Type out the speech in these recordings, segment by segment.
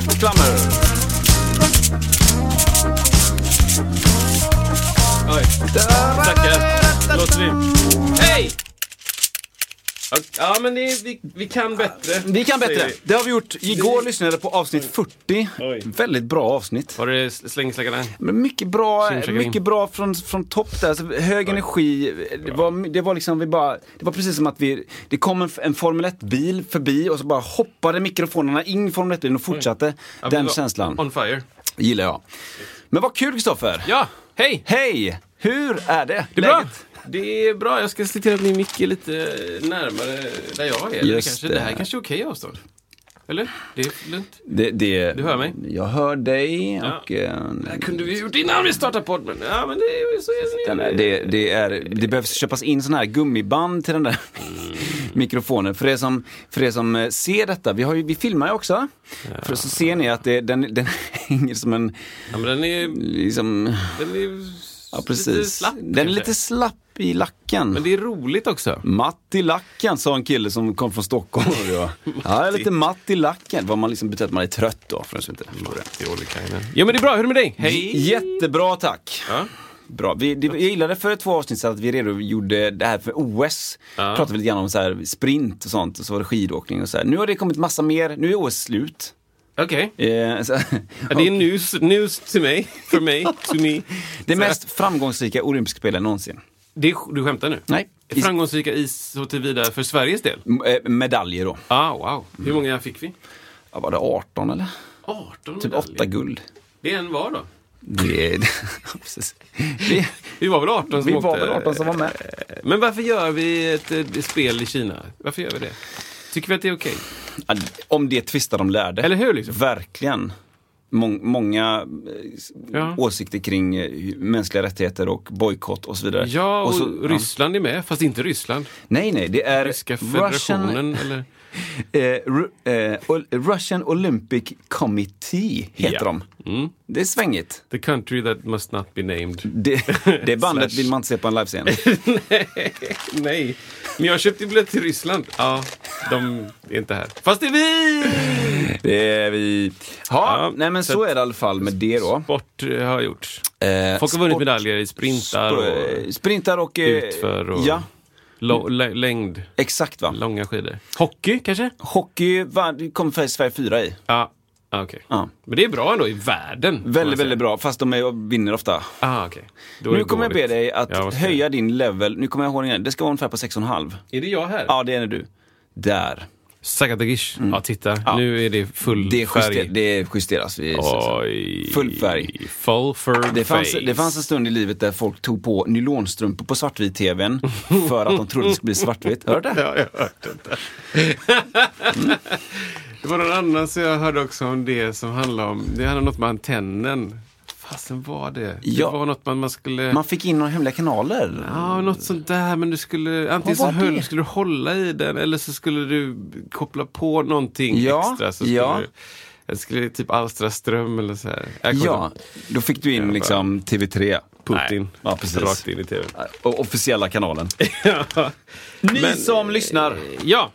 Häftklammer. Oj. Tackar. Låter vi. Hej! Ja, men det, vi, vi kan bättre. Vi kan bättre. Det har vi gjort. Igår lyssnade på avsnitt 40. Oj. Väldigt bra avsnitt. Var det slängsläggarna? Men mycket bra, mycket bra från, från topp där. Alltså, hög energi. Det var, det var liksom, vi bara, det var precis som att vi, det kom en, en Formel 1-bil förbi och så bara hoppade mikrofonerna in i Formel 1-bilen och fortsatte. Ja, Den känslan On fire. gillar jag. Men vad kul Kristoffer! Ja, hej! Hej! Hur är det? Det är bra. Det är bra. Jag ska se till att min mick är lite närmare där jag är. Just kanske, det. det. här kanske är okej avstånd. Eller? Det är lugnt. Det, det, Du hör mig? Jag hör dig Ja. och... eh, Det här kunde vi gjort innan vi startade podden. Ja, men det är så är är, det, det, är, det behövs köpas in sådana här gummiband till den där mikrofonen. För er som, för er som eh, ser detta, vi, har ju, vi filmar ju också. För så ser ni att det, den, den hänger som en, Ja, men den är, liksom, den är ja lite precis. slapp. den är kanske. lite slapp i lacken. Men det är roligt också. Matt i lacken sa en kille som kom från Stockholm. Ja, jag är lite matt i lacken. Vad man liksom betyder att man är trött då, för den som inte förstår det. Ja men det är bra, hur är det med dig? Hej! Jättebra tack! Ja. Bra. Vi, det, jag gillade för två avsnitt sedan att vi redogjorde det här för OS. Ja. Pratade vi lite grann om så här sprint och sånt och så var det skidåkning och så här. Nu har det kommit massa mer, nu är OS slut. Okej. Eh, så, Ja, Det är news, news till mig, för mig, to me. det Så- mest framgångsrika olympiska spelen någonsin. Det är, du skämtar nu? Nej. I- Framgångsrika is så tillvida för Sveriges del? M- eh, medaljer då. Ah, wow. Hur många fick vi? Ja, var det 18 eller? 18 Typ medaljer. 8 guld. Det är en var då? Det, precis. Det, Vi var väl 18 som vi åkte? var väl 18 som var med. Men varför gör vi ett, ett spel i Kina? Varför gör vi det? Tycker vi att det är okej? Ja, Om det tvistar de lärde. Eller hur, liksom? Verkligen. Mång, många eh, Ja. åsikter kring eh, mänskliga rättigheter och bojkott och så vidare. Ja, och, så- Ryssland är med, fast inte Ryssland. Nej, nej, det är Ryska Russian, federationen, eller? Eh, eh, Russian Olympic Committee heter Ja. de. Mm. Det är svängigt. The country that must not be named. Det, det bandet vill man inte se på en livescen. Nej, men jag köpte biljett till Ryssland. Ja, de är inte här. Fast det är vi! Det är vi. Ha, Ja, nej men så så är det i alla fall med det då. Sport eh, har gjorts. Eh, Folk har vunnit medaljer i sprintar och sp- Sprintar och... eh, utför och Ja, längd. exakt va. Långa skidor. Hockey kanske? Hockey vann- kom för Sverige fyra i. Ja, ah, okej. Ja. Men det är bra ändå i världen. Väldigt, väldigt bra, fast de är, vinner ofta. Ah, är Nu kommer jag be dåligt. dig att Ja, höja din level. Nu kommer jag ihåg igen. Det ska vara ungefär på 6,5. Är det jag här? Ja, det är du. Där. Sagadagish. Ja, titta. Ja. Nu är det full Det, färg. juster, det justeras. Vi, Oj. Full färg. Full fur det, fanns, face. det fanns en stund i livet där folk tog på nylonstrumpor på svartvit-tvn för att de trodde det skulle bli svartvitt. Hör du det? Ja, jag har hört detta. Det var någon annan som jag hörde också om det som handlade om, det handlade om något med antennen. Fasen var det? Ja. Det var något man, man skulle... Man fick in några hemliga kanaler. Ja, något sånt där, men du skulle antingen så höll, skulle du hålla i den eller så skulle du koppla på någonting Ja, extra. Så skulle ja. du, jag skulle typ alstra ström eller så här. Ja, inte- då fick du in liksom TV3. Putin. Nej. Ja, precis. Rakt in i tv. Och officiella kanalen. ja. Ni Men, som lyssnar, ja,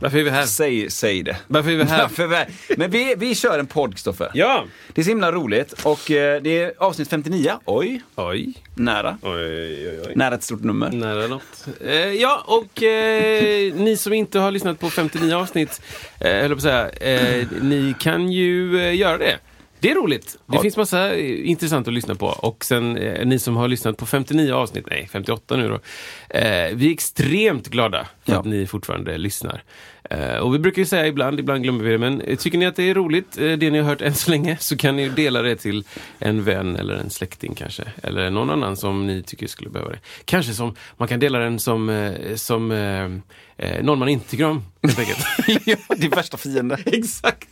varför är vi här? säg, säg det. Varför är vi här? Varför Men vi, vi kör en podd, Kristoffer. Ja! Det är så himla roligt och eh, det är avsnitt 59. Oj, Oj, nära. oj, oj, oj. Nära ett stort nummer. Nära något. Eh, ja, och eh, ni som inte har lyssnat på 59 avsnitt, eh, höll på att säga, eh, ni kan ju eh, göra det. Det är roligt. Det Ja. finns massa eh, intressant att lyssna på. Och sen eh, ni som har lyssnat på 59 avsnitt, nej 58 nu då. Eh, vi är extremt glada för Ja. att ni fortfarande lyssnar. Eh, och vi brukar ju säga ibland, ibland glömmer vi det, men eh, tycker ni att det är roligt, eh, det ni har hört än så länge, så kan ni dela det till en vän eller en släkting kanske. Eller någon annan som ni tycker skulle behöva det. Kanske som, man kan dela den som, som någon man inte tycker om, helt enkelt. ja, din värsta fiende. Exakt.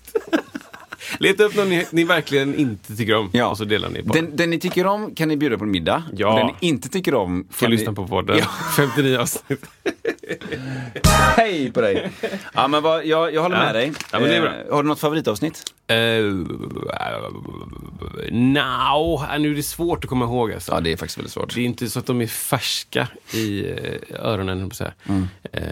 Leta upp någon ni, ni verkligen inte tycker om Ja. och så delar ni på. Den, den ni tycker om kan ni bjuda på en middag. Ja. Och Den ni inte tycker om Får kan lyssna ni... på podden. Ja. 59 avsnitt. Hej på dig! Ja, men vad, jag, jag håller Ja. med dig. Ja, men det är bra. Eh, har du något favoritavsnitt? Uh, no, nu är det svårt att komma ihåg. Alltså. Ja, det är faktiskt väldigt svårt. Det är inte så att de är färska i eh, öronen, att säga. Eh,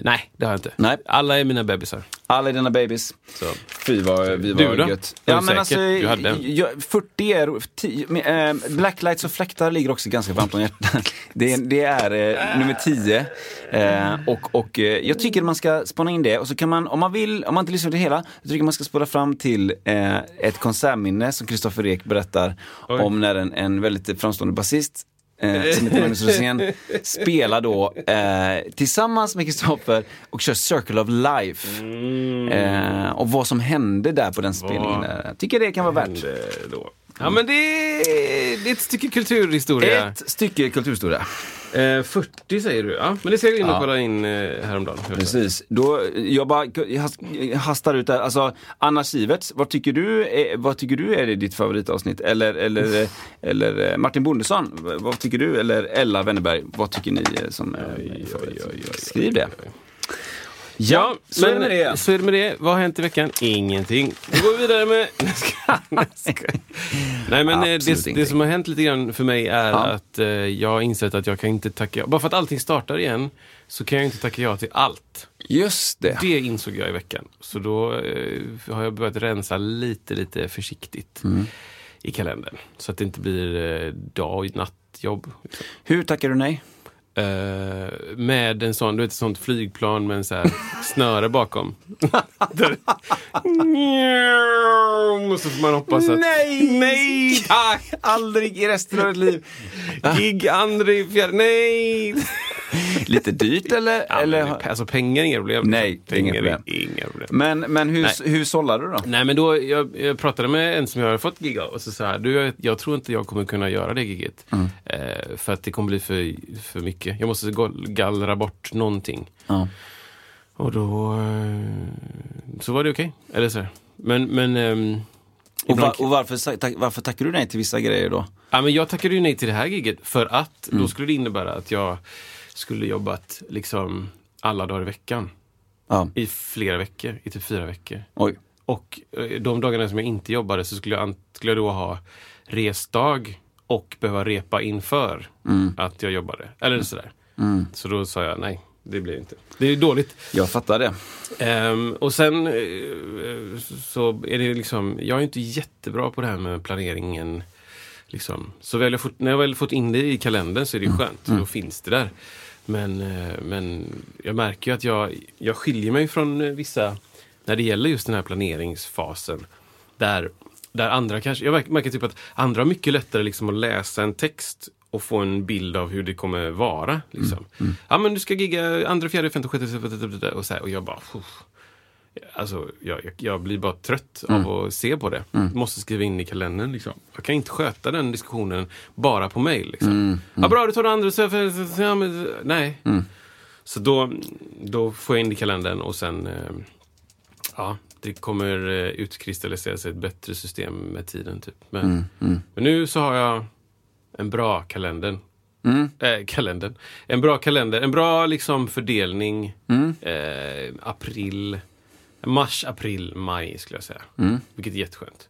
nej, det har jag inte. Nej. Alla är mina bebisar. Alla är dina babies. Så. Fy vad vi Du var då? gött. Ja, du men alltså, Du hade en. jag, 40 är... tio- men, eh, Blacklights och fläktar ligger också ganska varmt om hjärtat. Det är, det är eh, nummer 10. Eh, och och eh, jag tycker man ska spana in det. Och så kan man, om man vill, om man inte lyssnar till det hela, så tycker jag man ska spola fram till eh, ett konsertminne som Kristoffer Ek berättar Oj. om när en, en väldigt framstående basist eh, som heter Magnus Rosén, spelar då eh, tillsammans med Kristoffer och kör Circle of Life. Mm. Eh, och vad som hände där på den spelningen. Jag tycker det kan vara värt. då? Ja, men det är, det är ett stycke kulturhistoria. Ett stycke kulturhistoria. Eh, 40 säger du, ja. Men det ska jag in och Ja. kolla in eh, häromdagen. Precis. Då, jag bara jag hast- jag hastar ut där. Alltså, Anna Siverts, vad tycker du är, vad tycker du är ditt favoritavsnitt? Eller, eller, eller eh, Martin Bondesson, vad tycker du? Eller Ella Wennerberg, vad tycker ni eh, som är favorit? Skriv det. Ja, så är men det med det. så är det med det. Vad har hänt i veckan? Ingenting. Nu går vi vidare med... Nej, men eh, det, det som har hänt lite grann för mig är Ja. att eh, jag har insett att jag kan inte tacka ja. Bara för att allting startar igen så kan jag inte tacka ja till allt. Just det. Det insåg jag i veckan. Så då eh, har jag börjat rensa lite, lite försiktigt Mm. i kalendern. Så att det inte blir eh, dag och nattjobb. Hur tackar du nej? Eh, med en sån, du vet, ett sånt flygplan med en så här snöre bakom. Och så får man hoppas att... Nej! Nej, tack! Aldrig i resten av ditt liv. Gig André fjärde... Nej! Lite dyrt eller? Ja, eller? men, alltså pengar är inga problem. Nej, inga pengar problem. inga problem. Men, men hur, Nej. hur sållar du då? Nej men då, jag, jag pratade med en som jag har fått gig av och så sa jag, du jag, jag tror inte jag kommer kunna göra det giget. Mm. Eh, för att det kommer bli för, för mycket. Jag måste gall- gallra bort någonting. Ja. Och då eh, så var det okej. Eller så här. Men, men, ehm, Och, ibland- va, och varför, tack, varför tackar du nej till vissa grejer då? ja, men jag tackade ju nej till det här giget för att Mm. då skulle det innebära att jag skulle jobbat liksom alla dagar i veckan. Ja. I flera veckor, i typ fyra veckor. Oj. Och eh, de dagarna som jag inte jobbade så skulle jag, skulle jag då ha resdag och behöva repa inför att jag jobbade. Eller sådär. Så då sa jag nej, det blir inte. Det är dåligt. Jag fattar det. Ehm, och sen eh, så är det liksom, jag är inte jättebra på det här med planeringen. Liksom. Så väl jag fått, när jag väl fått in det i kalendern så är det ju skönt, då finns det där. Men, eh, men jag märker ju att jag, jag skiljer mig från vissa, när det gäller just den här planeringsfasen. Där, där andra kanske, jag märker, typ att andra har mycket lättare liksom att läsa en text och få en bild av hur det kommer vara. Liksom. Ja men du ska gigga andra, fjärde, femte, sjätte, och så här, och jag bara... "Uff." Alltså, jag, jag, blir bara trött av att se på det. Måste skriva in i kalendern. Liksom. Jag kan inte sköta den diskussionen bara på mail. Liksom. Ja, bra, du tar det andra. Så, så, så, ja, men, nej. Så då, då får jag in det i kalendern och sen... Eh, ja, det kommer eh, utkristallisera sig ett bättre system med tiden. Typ. Men, men nu så har jag en bra kalender. Eh, kalendern. En bra kalender. En bra liksom fördelning. Eh, april. Mars, april, maj skulle jag säga. Vilket är jätteskönt.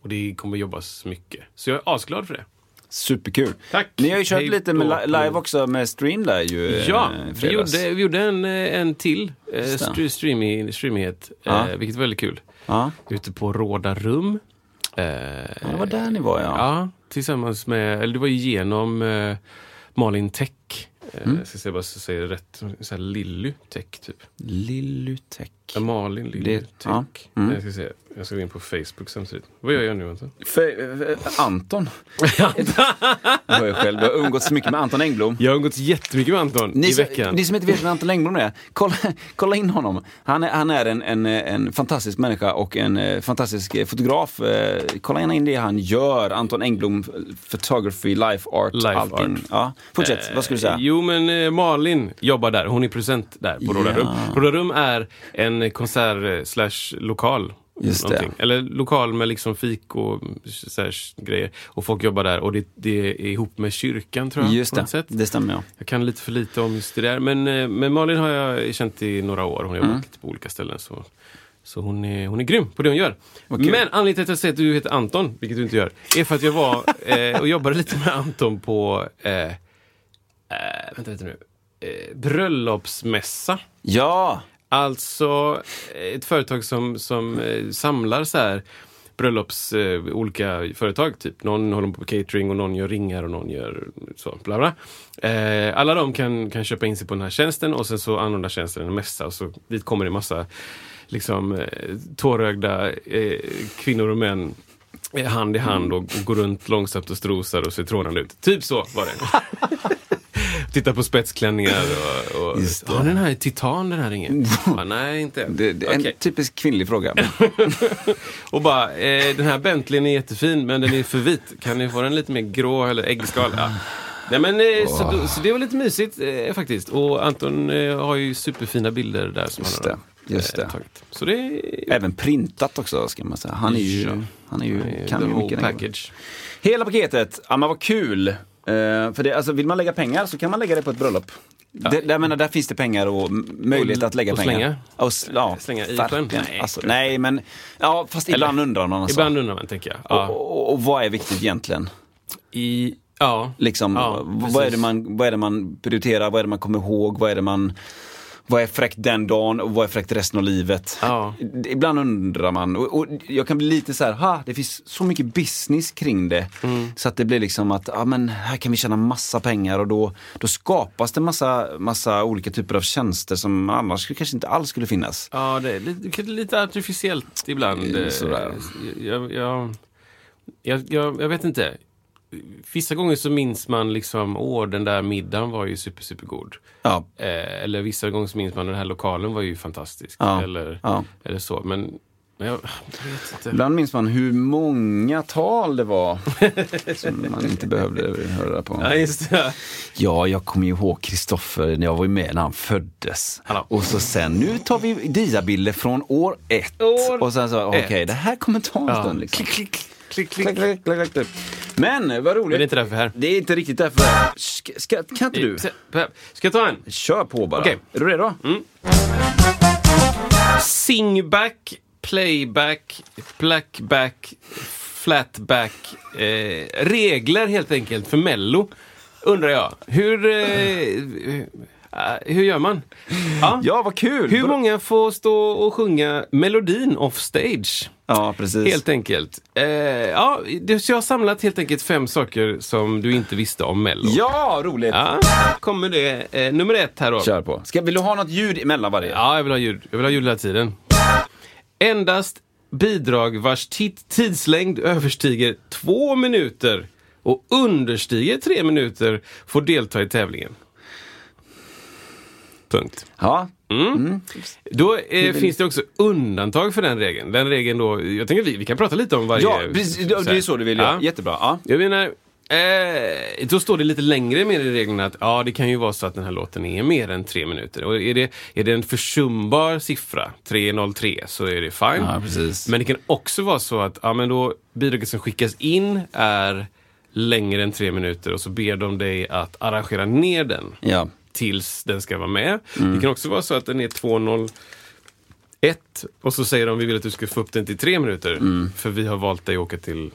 Och det kommer jobbas mycket. Så jag är asglad för det. Superkul. Tack. Ni har ju kört Hej lite med li- live också med Stream där ju. eh, Ja, i vi gjorde, vi gjorde en, eh, en till eh, Just det. str- streaming, streamighet, Ja. eh, vilket är väldigt kul. Ja. Ute på Råda Rum. Eh, ja, det var där ni var ja. Ja, tillsammans med, eller det var ju genom eh, Malin Tech. Eh, Mm. Jag ska se bara så jag säger rätt. Så här Lilly Tech typ. Lillutech. Ja, Malin Liljetyck. ja. Mm. Jag ska se. Jag ska gå in på Facebook samtidigt. Vad gör jag nu Anton? För, eh, Anton. Du har själv har umgåtts mycket med Anton Engblom. Jag har umgåtts jättemycket med Anton Ni, i veckan. ni som inte vet vem Anton Engblom är, kolla, kolla in honom. Han är, han är en, en, en fantastisk människa och en eh, fantastisk eh, fotograf. Eh, kolla gärna in det han gör. Anton Engblom, photography, life art, Life allting. art. Ja. Fortsätt, vad skulle du säga? Eh, Jo, men eh, Malin jobbar där. Hon är producent där på Råda. Rum. Råda Rum är en konsert eh, slash lokal. Just. Eller lokal med liksom fik och så grejer. Och folk jobbar där och det, det är ihop med kyrkan tror jag. Just det, det stämmer ja. Jag kan lite för lite om just det där. Men, eh, men Malin har jag känt i några år. Hon har Mm. jobbat lite på olika ställen. Så, så hon, är, hon är grym på det hon gör. Kul. Men anledningen till att jag säger att du heter Anton, vilket du inte gör, är för att jag var eh, och jobbade lite med Anton på eh, eh, vänta lite nu. Eh, bröllopsmässa. Ja, Alltså eh, ett företag som, som eh, samlar så här bröllops, eh, olika företag. Typ någon håller på catering och någon gör ringar och någon gör så. Bla bla. Eh, alla de kan, kan köpa in sig på den här tjänsten och sen så anordnar tjänsten en mässa och så dit kommer det massa liksom eh, tårögda eh, kvinnor och män eh, hand i hand och, och går runt långsamt och strosar och ser trånande ut. Typ så var det. Titta på spetsklänningar och... och Just det. ja, den här är titan den här ringen. ja, nej, inte det, det är en typisk kvinnlig fråga. Och bara, eh, den här Bentleyn är jättefin men den är för vit. Kan ni få den lite mer grå eller äggskal? Ja. Nej, men, eh, så, då- så det var lite mysigt eh, faktiskt. Och Anton eh, har ju superfina bilder där som Just han det, har just det. tagit. Så det är Även printat också ska man säga. Han är ju, Ja. han är ju, eh, kan ju mycket. package. Hela paketet, ja men vad kul. Eh, för det, alltså, vill man lägga pengar så kan man lägga det på ett bröllop. Det, där, menar, där finns det pengar och möjlighet Och- att lägga och pengar. slänga? Och ja, Slänga i sjön? Nej. Alltså, nej, men ja, fast ibland undrar man. Alltså. Ibland undrar man, tänker jag. Ja. Och, och, vad är viktigt egentligen? I, ja. Liksom, Ja, vad, är det man, vad är det man prioriterar? Vad är det man kommer ihåg? Vad är det man vad är fräckt den dagen och vad är fräckt resten av livet? Ja. Ibland undrar man och, och jag kan bli lite så här, ha, det finns så mycket business kring det. Mm. Så att det blir liksom att, ja men här kan vi tjäna massa pengar och då, då skapas det massa, massa olika typer av tjänster som annars kanske inte alls skulle finnas. Ja, det är lite, lite artificiellt ibland. Sådär. Jag, jag, jag, jag vet inte. Vissa gånger så minns man liksom, åh den där middagen var ju super, super god. Ja, Eh, eller vissa gånger så minns man den här lokalen var ju fantastisk. Ja, Eller, ja. eller så. Men, men jag, jag vet inte. Ibland minns man hur många tal det var som man inte behövde höra på. Ja, just det. Ja, jag kommer ju ihåg Kristoffer när jag var med när han föddes. Hallå. Och så sen, nu tar vi diabilder från år ett. År och sen så, okej, ett. det här kommer ta en Ja. stund. Liksom. Klick, klick, klick. Klick, klick, klick, klick. Men vad roligt. Men det är inte därför här. Det är inte riktigt därför. Ska, ska, kan inte du? Ska jag ta en? Kör på bara. Okej. Är du redo? Singback, playback, blackback, flatback. Eh, regler helt enkelt för Mello. Undrar jag. Hur, eh, hur gör man? Ja. Ja, vad kul! Hur många får stå och sjunga melodin off stage? Ja, precis. Helt enkelt. Eh, ja, så jag har samlat helt enkelt fem saker som du inte visste om Mello. Ja, roligt! Ja, kommer det. Eh, nummer ett här då. Kör på. Ska, vill du ha något ljud emellan varje? Ja, jag vill ha ljud. Jag vill ha ljud hela tiden. Endast bidrag vars tid- tidslängd överstiger två minuter och understiger tre minuter får delta i tävlingen. Punkt. Ja. Då eh, finns det också undantag för den regeln. Den regeln då, jag tänker vi, vi kan prata lite om varje... Ja, precis, det är så du vill Ja. göra. Jättebra. Ja. Jag menar, eh, då står det lite längre med i reglerna att ja, det kan ju vara så att den här låten är mer än tre minuter. Och är det, är det en försumbar siffra, 303, så är det fine. Ja, precis. Men det kan också vara så att ja, men då bidraget som skickas in är längre än tre minuter och så ber de dig att arrangera ner den Ja. Tills den ska vara med. Mm. Det kan också vara så att den är 201 och så säger de vi vill att du ska få upp den till tre minuter. Mm. För vi har valt dig att åka till,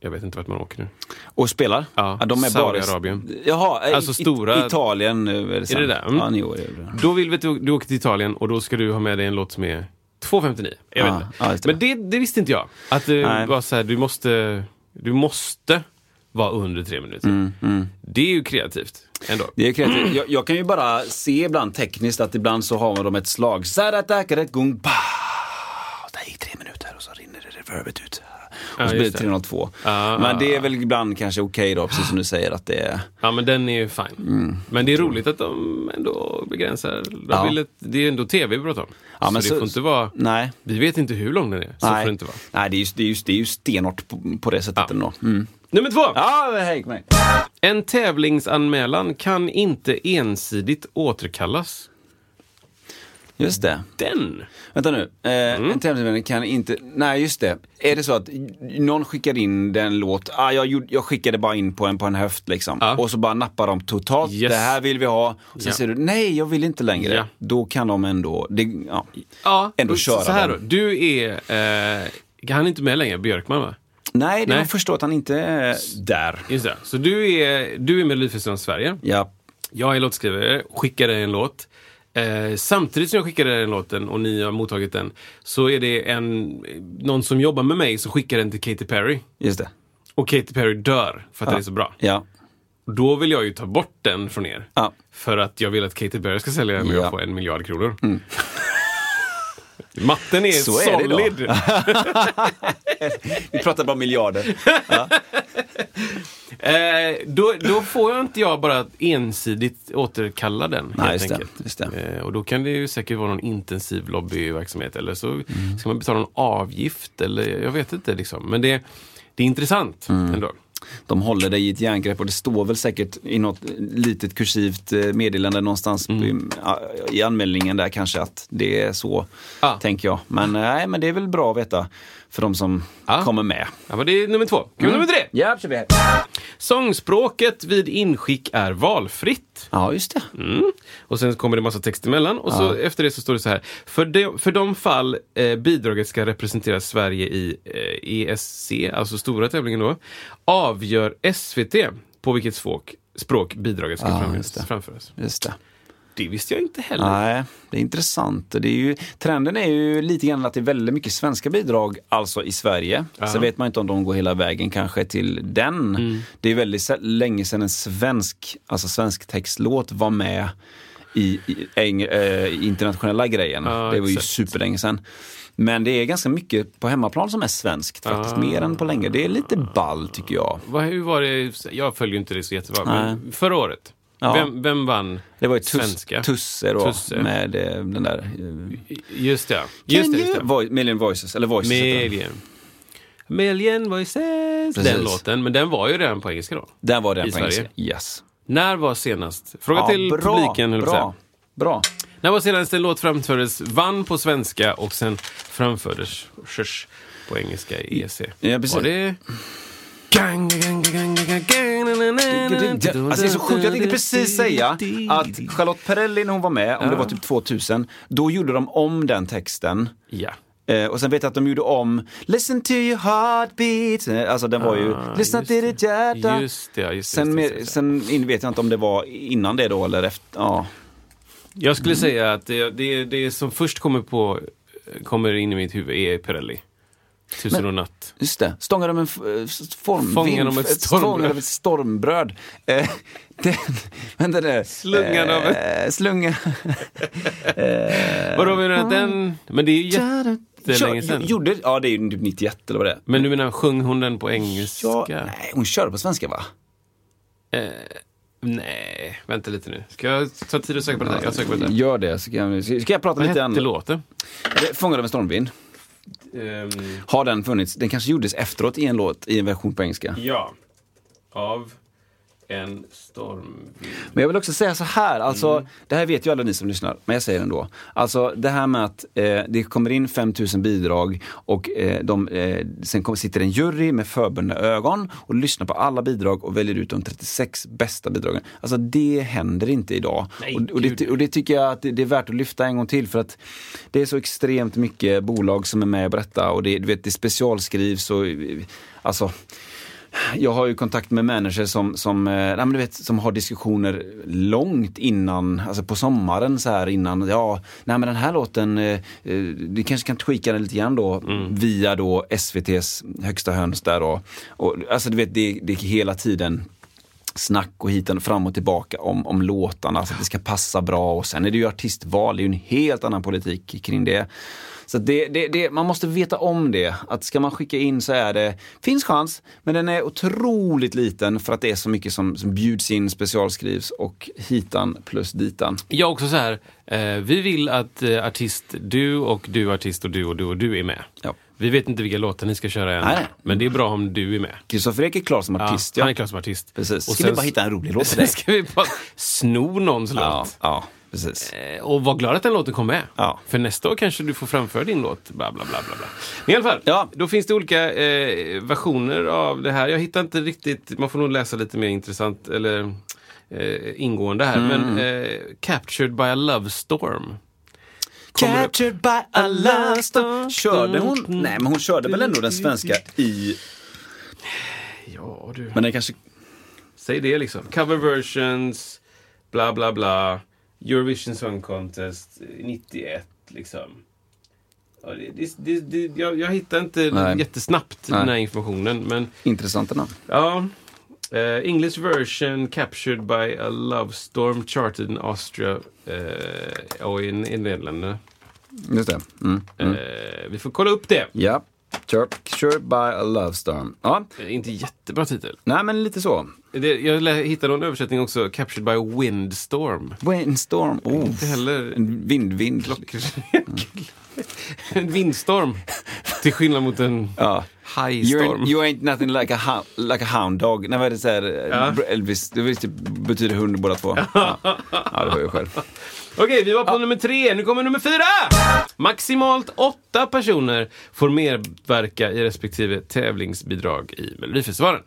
jag vet inte vart man åker nu. Och spelar? Ja, de är bara... Saudiarabien. Jaha, i- Alltså stora- Italien eh, är det sant? det där? Mm. Ja, ni är det. Då vill vi att du, du åker till Italien och då ska du ha med dig en låt som är 2.59. Jag vet Ja, inte. ja, just det. Men det, det visste inte jag. Att det Nej. var så här, du måste, du måste vara under tre minuter. Mm, Det är ju kreativt. Ändå. Det är kreativt. Jag, jag kan ju bara se ibland tekniskt att ibland så har de ett slag. Sadatakarek gung pa. Det gick tre minuter och så rinner det reverbet ut. Och så blir det det. 302. Ja, Men det är ja. väl ibland kanske okej då, precis som du säger att det är... Ja, men den är ju fine. Mm. Men det är roligt att de ändå begränsar. De Ja. vill ett, det är ändå tv vi pratar om. Ja, så men det så- får inte vara... Nej. Vi vet inte hur lång den är. Så får Nej, det inte vara. Nej det, är just, det, är just, det är ju stenhårt på, på det sättet Ja. ändå. Mm. Nummer två! Ja, på mig. En tävlingsanmälan kan inte ensidigt återkallas. Just det. Den! Vänta nu. Eh, Mm. En tävlingsvän kan inte... Nej, just det. Är det så att någon skickar in den låt, ah, jag, gjorde, jag skickade bara in på en, på en höft liksom. Ja. Och så bara nappar de totalt, Yes. det här vill vi ha. Och sen Ja. säger du, nej jag vill inte längre. Ja. Då kan de ändå, det, ja. Ja, Ändå köra så här den. då. Du är... Eh, han är inte med längre, Björkman va? Nej, det Nej. jag förstår att han inte är där. Just det. Så du är, du är Melodifestivalen Sverige. Ja. Jag är låtskrivare, skickar dig en låt. Eh, samtidigt som jag skickar dig den låten och ni har mottagit den så är det en, någon som jobbar med mig som skickar den till Katy Perry. Just det. Och Katy Perry dör för att den är så bra. Ja. Då vill jag ju ta bort den från er. Ja. För att jag vill att Katy Perry ska sälja den och Ja. jag får en miljard kronor. Matten är Så är det solid. Vi pratar bara miljarder. Eh, då, då får jag inte jag bara ensidigt återkalla den. Nej, helt just det, just. Eh, och då kan det ju säkert vara någon intensiv lobbyverksamhet eller så Mm. ska man betala en avgift eller jag vet inte. Liksom. Men det, det är intressant Mm. ändå. De håller dig i ett järngrepp och det står väl säkert i något litet kursivt eh, meddelande någonstans Mm. i, i anmälningen där kanske att det är så, Ja. tänker jag. Men eh, nej, men det är väl bra att veta för de som Ja. kommer med. Ja, men det är nummer två. Vi Mm. nummer tre? Ja, kör vi. Sångspråket vid inskick är valfritt. Ja, just det. Mm. Och sen kommer det massa text emellan och så efter det så står det så här. För de, för de fall eh, bidraget ska representera Sverige i eh, ESC, alltså stora tävlingen då, avgör SVT på vilket språk, språk bidraget ska Ja, framföras. just det. framföras. Just det. Det visste jag inte heller. Nej, det är intressant. Det är ju, trenden är ju lite grann att det är väldigt mycket svenska bidrag, alltså i Sverige. Ja. Sen vet man inte om de går hela vägen kanske till den. Mm. Det är väldigt länge sedan en svensk, alltså svensk textlåt var med i, i, äng, eh, i internationella grejen. Ja, det var ju exakt. superlänge sedan. Men det är ganska mycket på hemmaplan som är svenskt faktiskt, Ah. mer än på länge. Det är lite ball tycker jag. Vad, hur var det? Jag följer inte det så jättebra, men förra året. Ja. Vem, vem vann Det var ju tuss, svenska? Tusse då, Tusse. med eh, den där... eh, Just det, just det. Just det. Million Voices, eller Voices heter den. Million. Million voices. Precis. Den låten, men den var ju redan på engelska då. Där var den I på engelska. Sverige. Yes. När var senast? Fråga Ja, till bra, publiken, höll jag på att säga. bra, bra. När var senast en låt framfördes, vann på svenska och sen framfördes shush, på engelska i EC? Ja, precis. Var det... Alltså det är så sjukt, jag tänkte precis säga att Charlotte Perrelli när hon var med, om det var typ 2000, då gjorde de om den texten. Ja. Eh, och sen vet jag att de gjorde om Listen to your heartbeat. Eh, Alltså den var ju Ah, Lyssna till det. ditt hjärta. Just det, just det, Sen, just just det. sen vet jag inte om det var innan det då eller efter. Ja. Jag skulle säga att det, det, det som först kommer på kommer in i mitt huvud är Perrelli. Tusen Men- och natt. Just det, Stångar om en eh, form, Fången om ett stormbröd. Av ett stormbröd. Eh, den, vänta det. Slungan av eh, Slunga. Vadå menar du att den... Men det är ju jättelänge sedan. Gjorde, ja det är ju typ 91 eller vad det är. Men du menar, sjöng hon den på engelska? Ja, nej, hon körde på svenska va? Eh, nej, vänta lite nu. Ska jag ta tid att söka på det här? Jag söker på det. Gör det, så kan jag, ska jag prata Vad lite hette annat. låten? Fångad av en stormvind. Ehm, Har den funnits? Den kanske gjordes efteråt i en låt, i en version på engelska. ja. Av en storm. Men jag vill också säga så här, alltså, Mm. det här vet ju alla ni som lyssnar, men jag säger det ändå. Alltså det här med att eh, det kommer in 5000 bidrag och eh, de, eh, sen kommer, sitter en jury med förbundna ögon och lyssnar på alla bidrag och väljer ut de 36 bästa bidragen. Alltså det händer inte idag. Nej, och, och, det, och det tycker jag att det, det är värt att lyfta en gång till för att det är så extremt mycket bolag som är med på detta och det, du vet, det specialskrivs och alltså jag har ju kontakt med managers som, som, eh, nej, men du vet, som har diskussioner långt innan, alltså på sommaren så här innan, ja, nej men den här låten, eh, eh, vi kanske kan tweaka den lite grann då via då SVTs högsta höns där då. Och, alltså du vet, det, det är hela tiden snack och hiten fram och tillbaka om, om låtarna så att det ska passa bra och sen är det ju artistval, det är ju en helt annan politik kring det. Så det, det, det, man måste veta om det, att ska man skicka in så är det, finns chans, men den är otroligt liten för att det är så mycket som, som bjuds in, specialskrivs och hitan plus ditan. Jag också så här, eh, vi vill att eh, artist du och du artist och du och du och du är med. Ja. Vi vet inte vilka låtar ni ska köra än, Nej. men det är bra om du är med. Kristoffer Ek är klar som artist, ja. Han är klar som artist. Precis. Och Ska vi sen- bara hitta en rolig låt till dig? ska vi bara sno någons Ja, låt. ja, precis. Eh, Och var glad att den låten kom med. Ja. För nästa år kanske du får framföra din låt. Bla, bla, bla, bla, bla. Men i alla fall, Ja. då finns det olika eh, versioner av det här. Jag hittar inte riktigt, man får nog läsa lite mer intressant eller eh, ingående här. Mm. Men eh, Captured by a Love Storm. Captured by a love storm. Körde hon? Nej, men hon körde väl ändå den svenska i... Ja du. Men den kanske... Säg det liksom. Cover versions, bla bla bla. Eurovision Song Contest eh, 91 liksom. Det, det, det, jag, jag hittar inte Nej. jättesnabbt Nej. den här informationen. Men Intressanta namn. ja. Eh, English version captured by a love storm charted in Austria eh, och i, i Nederländerna. Just det. Mm. Mm. Eh, vi får kolla upp det. Ja. Captured by a love storm. Ja, Eh, inte jättebra titel. nej men lite så. Det, jag hittade någon översättning också, captured by a windstorm. Windstorm. Oh. Inte heller En vindvind. en vindstorm. Till skillnad mot en Ja. high You ain't, nothing like a, hou- like a hound dog. Nej, vad är det så här, Ja. Elvis, det det betyder hund båda två. Ja, ja det var jag själv. Okej, vi var på nummer tre. Nu kommer nummer fyra! Maximalt åtta personer får medverka i respektive tävlingsbidrag i Melodifestivalen.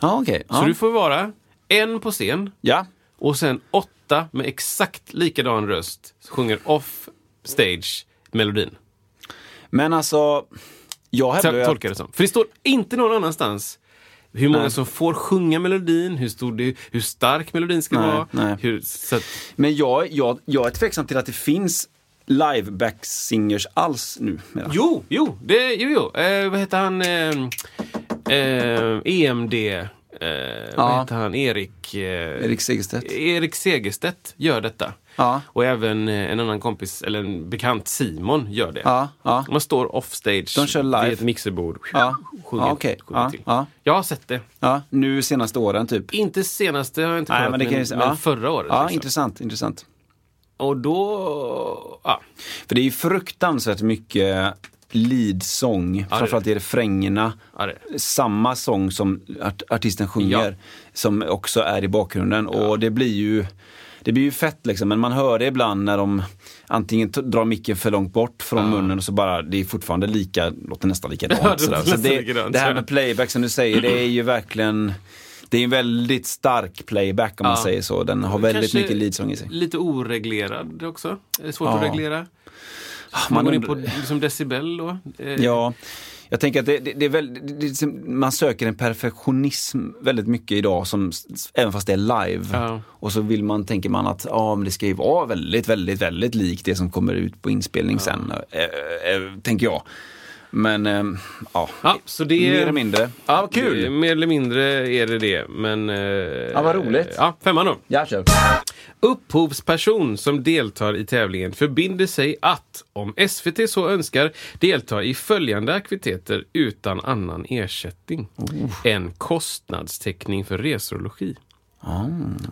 Ja, okej. Så Ja. du får vara en på scen ja. och sen åtta med exakt likadan röst sjunger off stage melodin. Men alltså, jag hävdar ju att- Tolkar det som. För det står inte någon annanstans hur många Nej. som får sjunga melodin, hur, stor det, hur stark melodin ska Nej, vara. nej. Hur, att, Men jag, jag, jag är tveksam till att det finns live-back singers alls nu. jo, jo, det, jo, jo. Eh, vad heter han? Eh, eh, EMD. Eh, Vad heter han? Erik... Eh, Erik Segerstedt. Erik Segerstedt gör detta. Ja. Och även eh, en annan kompis, eller en bekant Simon, gör det. Ja, ja. Man står offstage De kör live. vid ett mixerbord. Ja. Sjunger, Ja, okej. sjunger Ja, till. ja. Jag har sett det. ja, nu senaste åren typ. Inte senaste har jag inte Nej, kollat, men det kan ju- men, ja. men förra året. Ja, liksom. intressant, intressant. Och då... Ja. För det är ju fruktansvärt mycket leadsång, är framförallt i refrängerna. Ja, Samma sång som art artisten sjunger, Ja. som också är i bakgrunden. Och det blir ju det blir ju fett liksom, men man hör det ibland när de antingen drar micken för långt bort från munnen och så bara, det är fortfarande lika, låter nästan Ja, likadant. det sådär. låter så det, likadant, det här med playback som du säger, det är ju verkligen det är en väldigt stark playback om man Ja. säger så. Den har väldigt Kanske mycket leadsång i sig. Lite oreglerad också. Är det svårt Ja. att reglera? Man, man går in på liksom decibel då? Eh, Ja, jag tänker att det, det, det är väl, det, man söker en perfektionism väldigt mycket idag, som, även fast det är live. Ja. Och så vill man, tänker man att ja, men det ska ju vara väldigt, väldigt, väldigt likt det som kommer ut på inspelning sen, äh, äh, tänker jag. Men äh, ja, Ja, så det är... mer eller mindre. Ja, vad Det är- kul! Mer eller mindre är det det, men... eh, Ja, vad roligt. Ja, femman då. Ja, kör. Upphovsperson som deltar i tävlingen förbinder sig att, om SVT så önskar, delta i följande aktiviteter utan annan ersättning. En kostnadstäckning för resor och logi.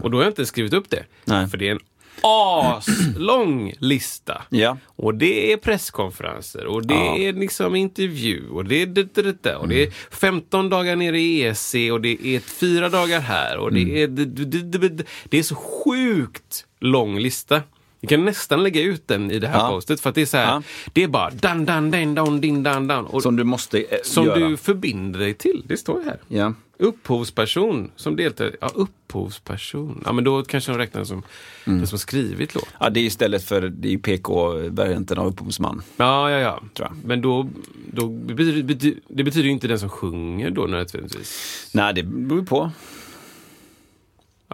Och då har jag inte skrivit upp det. Nej. För det är en aslång lista. Ja. Och det är presskonferenser och det Ja. är liksom intervju och det är det, det, det, och det är 15 dagar nere i EC och det är fyra dagar här och det är det, det, det, det, det är så sjukt lång lista. Vi kan nästan lägga ut den i det här Ja. postet för att det är så här, Ja. det är bara dan, dan, dan, dan, din, dan, dan. Och Som du måste äh, som göra. du förbinder dig till. Det står ju här. Ja. Upphovsperson som deltar. Ja, upphovsperson. Ja, men då kanske de räknar som den som har skrivit låt. ja, det är istället för, det är PK-varianten av upphovsman. Ja, ja, ja. Tror jag. Men då, då betyder, bety, det betyder ju inte den som sjunger då nödvändigtvis. Nej, det beror på.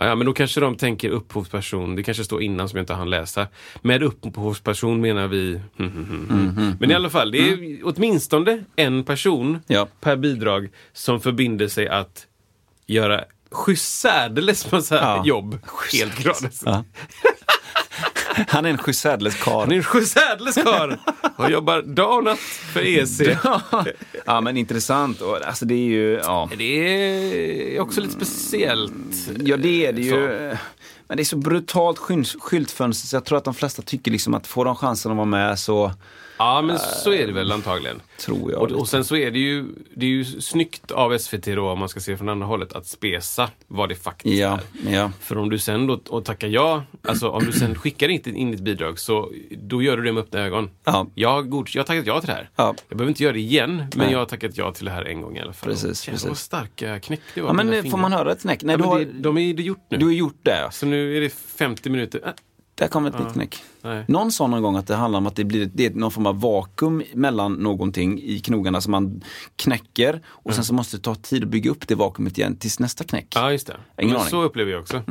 Ja, men då kanske de tänker upphovsperson. Det kanske står innan som jag inte hann läsa. Med upphovsperson menar vi... Hmm, hmm, hmm, hmm. Men i alla fall, det är åtminstone en person Ja. per bidrag som förbinder sig att göra särdeles massa Ja. jobb. Helt gratis. Ja. Han är en sjusärdeles karl. Han är en särdeles karl och jobbar dag och natt för EC. ja, men intressant. Och, alltså det är ju, ja. Det är också lite speciellt. Ja, det är det ju. Så. Men det är så brutalt skylt- skyltfönster så jag tror att de flesta tycker liksom att får de chansen att vara med så Ja, men så är det väl antagligen. tror jag. Och, och sen så är det ju, det är ju snyggt av SVT då, om man ska se från andra hållet, att spesa vad det faktiskt ja, är. ja. För om du sen då och tackar ja, alltså om du sen skickar in, in ditt bidrag så då gör du det med öppna ögon. Ja. Jag, god, jag har tackat ja till det här. Ja. Jag behöver inte göra det igen, men Nej. jag har tackat ja till det här en gång i alla fall. Precis, Jävlar, precis. vad starka knäck det var. ja men får man höra ett knäck? Nej, Ja, du, har, det, de är det gjort nu. du har gjort det. ja. Så nu är det 50 minuter. Äh, Där kommer ett nytt knäck. Nej. Någon sa någon gång att det handlar om att det blir det är någon form av vakuum mellan någonting i knogarna som man knäcker och sen så måste det ta tid att bygga upp det vakuumet igen tills nästa knäck. Ja, just det. Ingen men aning. så upplever jag också.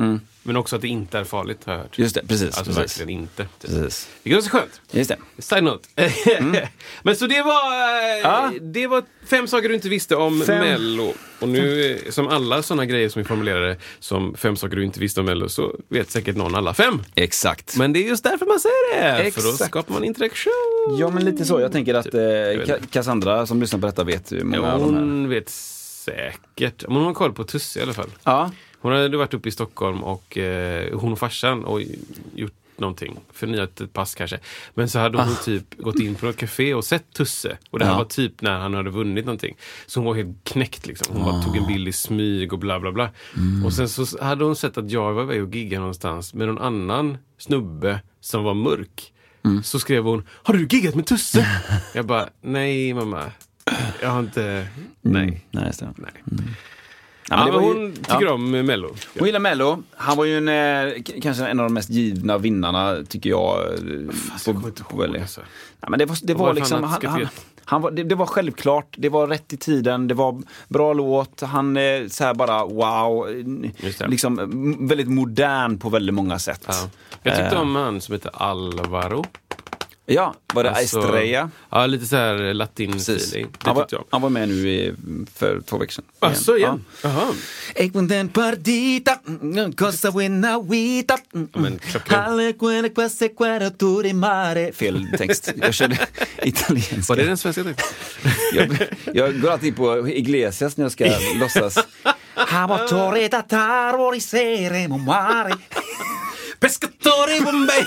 Men också att det inte är farligt har jag hört. Just det, precis. Alltså precis. verkligen inte. precis. Det är ganska skönt. Just det. Side note. Men så det var, eh, Ja. det var fem saker du inte visste om Fem. Mello. Och nu, som alla sådana grejer som vi formulerade som fem saker du inte visste om Mello, så vet säkert någon alla fem. Exakt. Men det är just därför man säger det. För då Exakt. skapar man interaktion. Ja men lite så. Jag tänker att eh, vet Ka- Cassandra som lyssnar på detta vet hur många av de här. Hon vet säkert. Men hon har koll på Tusse i alla fall. Ja, Hon hade varit uppe i Stockholm och eh, hon och farsan och gjort någonting. Förnyat ett pass kanske. Men så hade hon typ gått in på något café och sett Tusse. Och det här Ah. Ja. var typ när han hade vunnit någonting. Så hon var helt knäckt liksom. Hon bara tog en bild i smyg och bla bla bla. Mm. Och sen så hade hon sett att jag var iväg och giggade någonstans med någon annan snubbe som var mörk. Mm. Så skrev hon, har du giggat med Tusse? jag bara, nej mamma. Jag har inte, nej. nej just det. nej. Ja, Ja, men det men var ju- hon tycker ja. om Mello. Hon gillar Mello. Han var ju en, eh, kanske en av de mest givna vinnarna, tycker jag. eh, jag kommer inte ihåg, alltså. Ja, men det var, det var fan liksom, han, han? Han var, det, det var självklart, det var rätt i tiden, det var bra låt, han är så här bara wow, liksom väldigt modern på väldigt många sätt. Ja. Jag tyckte Eh, om han som heter Alvaro. Ja, var det Alltså, Estrella? Ja, lite så här latin Precis. feeling. Det Han var, jag. han var med nu i, för två veckor sedan. Alltså igen? Jaha. Den partita, mm, cosa buena vita. mm, men klockren. Alle quelle queste quadrature di mare. Fel text. Jag körde italienska. Var det den svenska texten? jag, jag går alltid på Iglesias när jag ska låtsas. Habatore tataro di sere mo mare. Pescatori Bombay!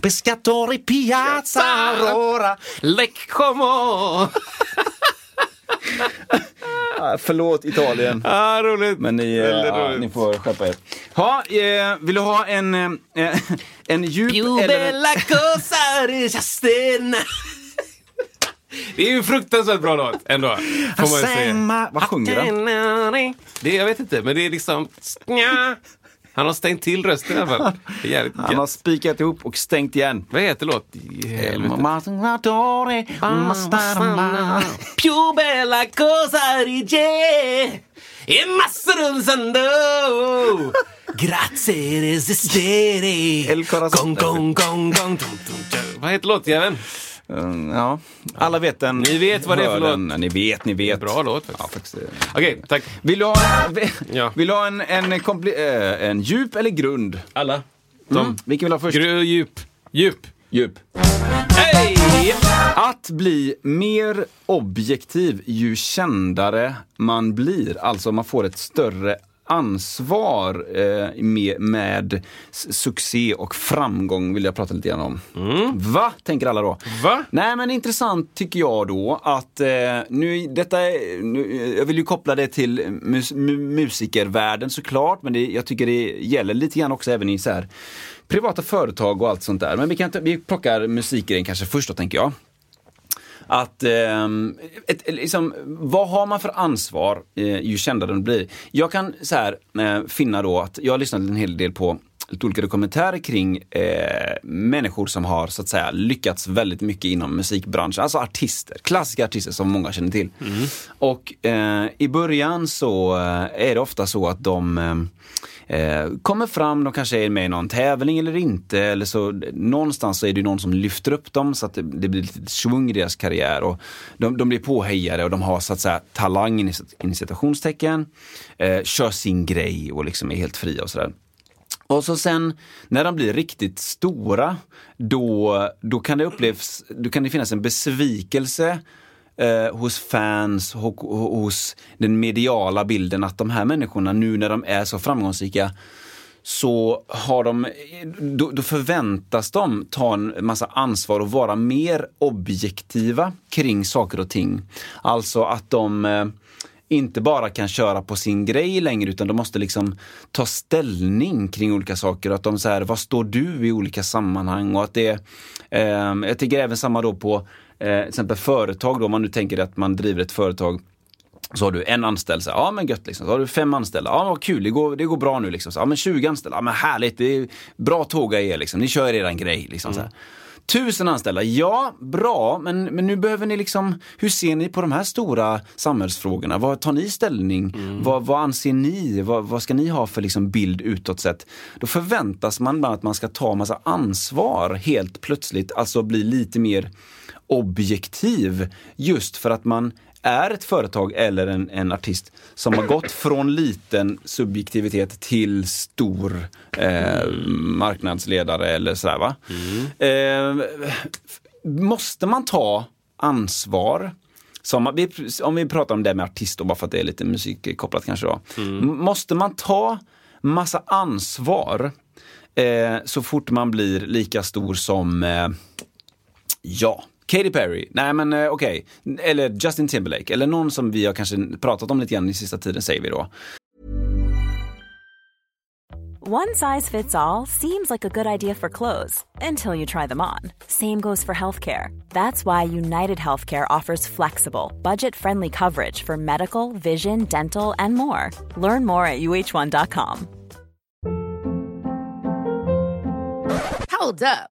Pescatori piazza aurora. Lek como! Ah, förlåt Italien. Ah, roligt. Men ni, eh, roligt. ni får skärpa er. Ha, eh, vill du ha en, eh, en djup Più bella cosa resistena. Det är ju fruktansvärt bra låt ändå. Får man säga. Vad sjunger han? Det, jag vet inte, men det är liksom... Han har stängt till rösten i alla fall. Han har spikat ihop och stängt igen. Vad heter låt? Più bella cosa di E massarunzando Grazie resistere gong tum, tum, tum. Vad heter låtjäveln? Mm, Ja, alla vet den. Ni vet vad det är för låt. den. Ni vet, ni vet. Bra låt faktiskt. Ja, faktiskt. Okej, tack. Vill du ha, Ja. vill ha en, en, eh, en djup eller grund? Alla. Mm. Vilken vill du ha först? Grö, djup. Djup. Djup. Hej! Att bli mer objektiv ju kändare man blir. Alltså man får ett större ansvar eh, med, med succé och framgång vill jag prata lite grann om. Va? Tänker alla då. Va? Nej men intressant tycker jag då att eh, nu, detta är, nu, jag vill ju koppla det till mus, mu, musikervärlden såklart men det, jag tycker det gäller lite grann också även i så här privata företag och allt sånt där. Men vi, kan, vi plockar musikgrejen kanske först då tänker jag. Att, ehm, ett, liksom, vad har man för ansvar eh, ju kändare den blir? Jag kan så här, eh, finna då att jag har lyssnat en hel del på lite olika dokumentärer kring eh, människor som har så att säga lyckats väldigt mycket inom musikbranschen. Alltså artister, klassiska artister som många känner till. Mm. Och eh, i början så är det ofta så att de eh, kommer fram, de kanske är med i någon tävling eller inte. Eller så, någonstans så är det någon som lyfter upp dem så att det, det blir lite svung i deras karriär. Och de, de blir påhejade och de har så att säga talang i citationstecken. Eh, kör sin grej och liksom är helt fria och sådär. Och så sen när de blir riktigt stora, då, då kan det upplevs, då kan det finnas en besvikelse eh, hos fans, och hos den mediala bilden att de här människorna nu när de är så framgångsrika så har de, då, då, förväntas de ta en massa ansvar och vara mer objektiva kring saker och ting. Alltså att de eh, inte bara kan köra på sin grej längre utan de måste liksom ta ställning kring olika saker. Att de säger, vad står du i olika sammanhang? Och att det, eh, jag tycker även samma då på eh, till exempel företag då, om man nu tänker att man driver ett företag så har du en anställd, så, ja men gött liksom. Så har du fem anställda, ja vad kul, det går, det går bra nu liksom. Så, ja men 20 anställda, ja men härligt, det är bra tåga er liksom. Ni kör eran grej liksom. Mm. Så Tusen anställda, ja bra, men, men nu behöver ni liksom, hur ser ni på de här stora samhällsfrågorna? Vad tar ni ställning? Mm. Vad, vad anser ni? Vad, vad ska ni ha för liksom bild utåt sett? Då förväntas man att man ska ta massa ansvar helt plötsligt, alltså bli lite mer objektiv just för att man är ett företag eller en, en artist som har gått från liten subjektivitet till stor eh, marknadsledare eller sådär va. Mm. Eh, måste man ta ansvar som, om vi pratar om det med artist, bara för att det är lite musikkopplat kanske då. Mm. Måste man ta massa ansvar eh, så fort man blir lika stor som, eh, ja, Katy Perry, nej men eh, okej, okay. eller Justin Timberlake, eller någon som vi har kanske pratat om lite grann i sista tiden säger vi då. One size fits all seems like a good idea for clothes until you try them on. Same goes for healthcare. That's why United Healthcare offers flexible, budget-friendly coverage for medical, vision, dental and more. Learn more at uh1.com. Hold up.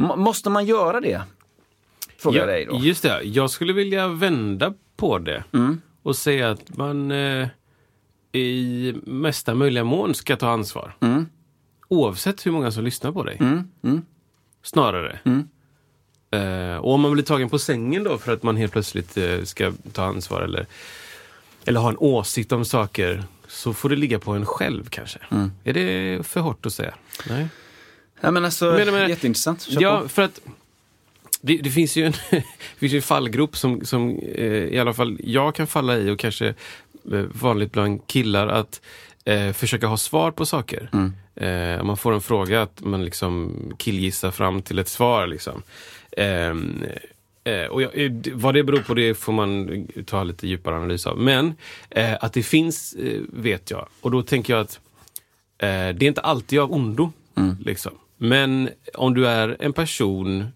måste man göra det? Frågar ja, dig då. Just det, jag skulle vilja vända på det mm. och säga att man eh, i mesta möjliga mån ska ta ansvar. Mm. Oavsett hur många som lyssnar på dig. Mm. mm. Snarare. Mm. Eh, och om man blir tagen på sängen då för att man helt plötsligt eh, ska ta ansvar eller, eller ha en åsikt om saker så får det ligga på en själv kanske. Mm. Är det för hårt att säga? Nej. Ja, men alltså, men, men, jätteintressant. Kör ja, på. för att det, det, finns ju en, finns ju en fallgrop som, som eh, i alla fall jag kan falla i och kanske eh, vanligt bland killar att eh, försöka ha svar på saker. Mm. Eh, om man får en fråga att man liksom killgissar fram till ett svar. Liksom. Ehm, eh, och jag, eh, vad det beror på det får man ta lite djupare analys av. Men att det finns vet jag. Och då tänker jag att det är inte alltid av ondo. Mm. Liksom. Men om du är en person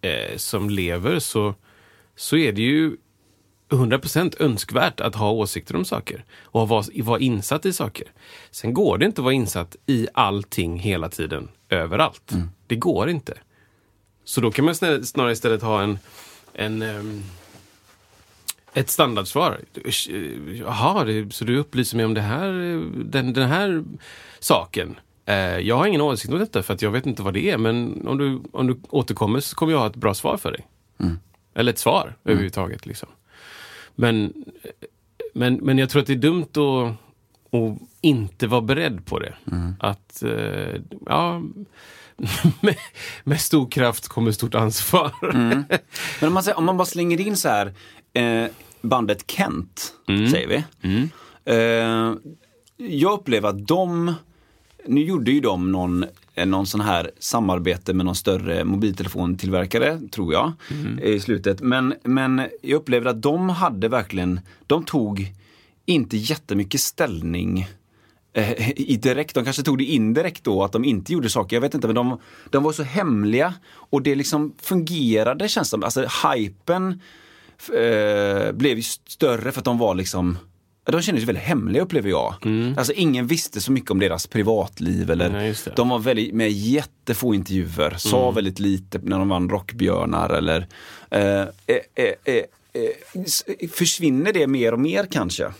eh, som lever så, så är det ju 100% önskvärt att ha åsikter om saker och vara, vara insatt i saker. Sen går det inte att vara insatt i allting hela tiden, överallt. Mm. Det går inte. Så då kan man snarare istället ha en, en um, ett standardsvar. Jaha, så du upplyser mig om det här, den, den här saken. Eh, jag har ingen åsikt om detta för att jag vet inte vad det är men om du, om du återkommer så kommer jag ha ett bra svar för dig. Mm. Eller ett svar mm. överhuvudtaget. Liksom. Men, men, men jag tror att det är dumt att, att inte vara beredd på det. Mm. Att, eh, ja, med, med, stor kraft kommer stort ansvar. Mm. Men om man, om man bara slänger in så här, eh, bandet Kent, mm. säger vi. Mm. Eh, jag upplever att de nu gjorde ju de någon eh, någon sån här samarbete med någon större mobiltelefontillverkare, tror jag, i slutet. Men, men jag upplevde att de hade verkligen, de tog inte jättemycket ställning eh, i direkt, de kanske tog det indirekt då att de inte gjorde saker, jag vet inte, men de, de var så hemliga och det liksom fungerade känns det som. Alltså hypen eh, blev ju större för att de var liksom de kändes väldigt hemliga upplever jag. Alltså ingen visste så mycket om deras privatliv eller Nej, de var väldigt, med jättefå intervjuer, sa väldigt lite när de vann Rockbjörnar eller eh, eh, eh, eh, eh, Försvinner det mer och mer kanske?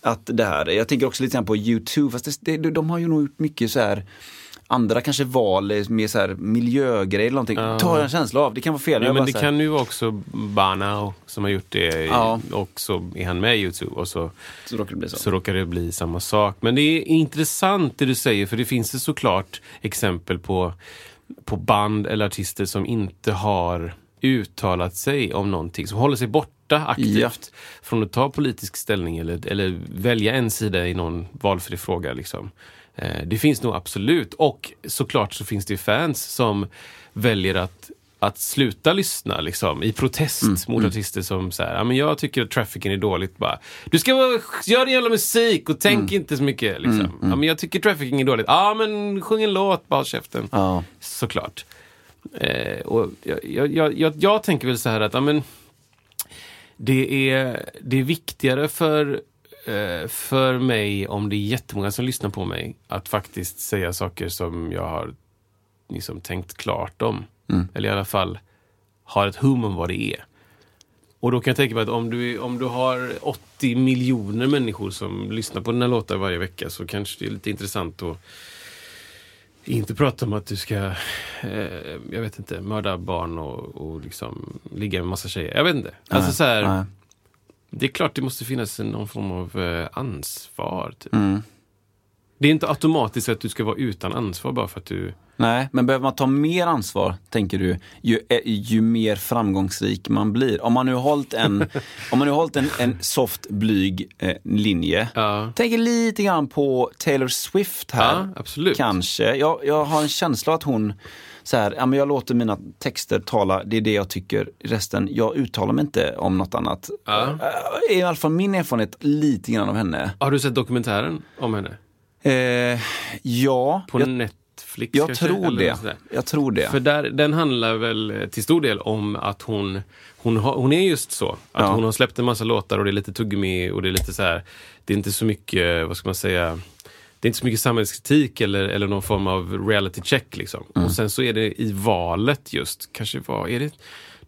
Att det här, jag tänker också lite på YouTube, fast det, de har ju nog gjort mycket så här andra kanske val med så här miljögrejer eller någonting. Tar jag en känsla av, det kan vara fel. Ja, men det kan ju vara också Banao som har gjort det Ja. och så är han med i Youtube och så, så råkar det bli så. så råkar det bli samma sak. Men det är intressant det du säger för det finns det såklart exempel på, på band eller artister som inte har uttalat sig om någonting, som håller sig borta aktivt Ja. från att ta politisk ställning eller, eller välja en sida i någon valfri fråga. Liksom. Eh, det finns nog absolut. Och såklart så finns det fans som väljer att att sluta lyssna liksom, i protest Mm, mot artister som säger ja, men jag tycker att trafficking är dåligt. Bara, du ska vara, gör din jävla musik och tänk Mm. inte så mycket. Liksom. Ja, men jag tycker trafficking är dåligt. Ja men sjung en låt, bara håll käften. Ja. Såklart. Eh, och jag, jag, jag, jag, tänker väl så här att ja, men, det, är, det är viktigare för, för mig om det är jättemånga som lyssnar på mig att faktiskt säga saker som jag har liksom, tänkt klart om. Eller i alla fall har ett hum om vad det är. Och då kan jag tänka mig att om du, om du har 80 miljoner människor som lyssnar på dina låtar varje vecka så kanske det är lite intressant att inte prata om att du ska, eh, jag vet inte, mörda barn och, och liksom ligga med massa tjejer. Jag vet inte. Alltså Nej, så här. Det är klart det måste finnas någon form av eh, ansvar. Typ. Mm. Det är inte automatiskt att du ska vara utan ansvar bara för att du... Nej, men behöver man ta mer ansvar, tänker du, ju, eh, ju mer framgångsrik man blir. Om man nu har hållit en, om man nu hållit en, en soft, blyg eh, linje. Ja. Tänker lite grann på Taylor Swift här. Ja, absolut. Kanske. Jag, jag har en känsla att hon så här, ja, men jag låter mina texter tala, det är det jag tycker. Resten, jag uttalar mig inte om något annat. Ja. Eh, I alla fall min erfarenhet lite grann av henne. Har du sett dokumentären om henne? Eh, ja, På jag, Netflix jag kanske? tror det. Jag tror det. För där, den handlar väl till stor del om att hon, hon, har, hon är just så. Att Ja. hon har släppt en massa låtar och det är lite tuggummi och det är lite så här. Det är inte så mycket, vad ska man säga, det är inte så mycket samhällskritik eller, eller någon form av reality check. Liksom. Mm. Och sen så är det i valet just, kanske var, är det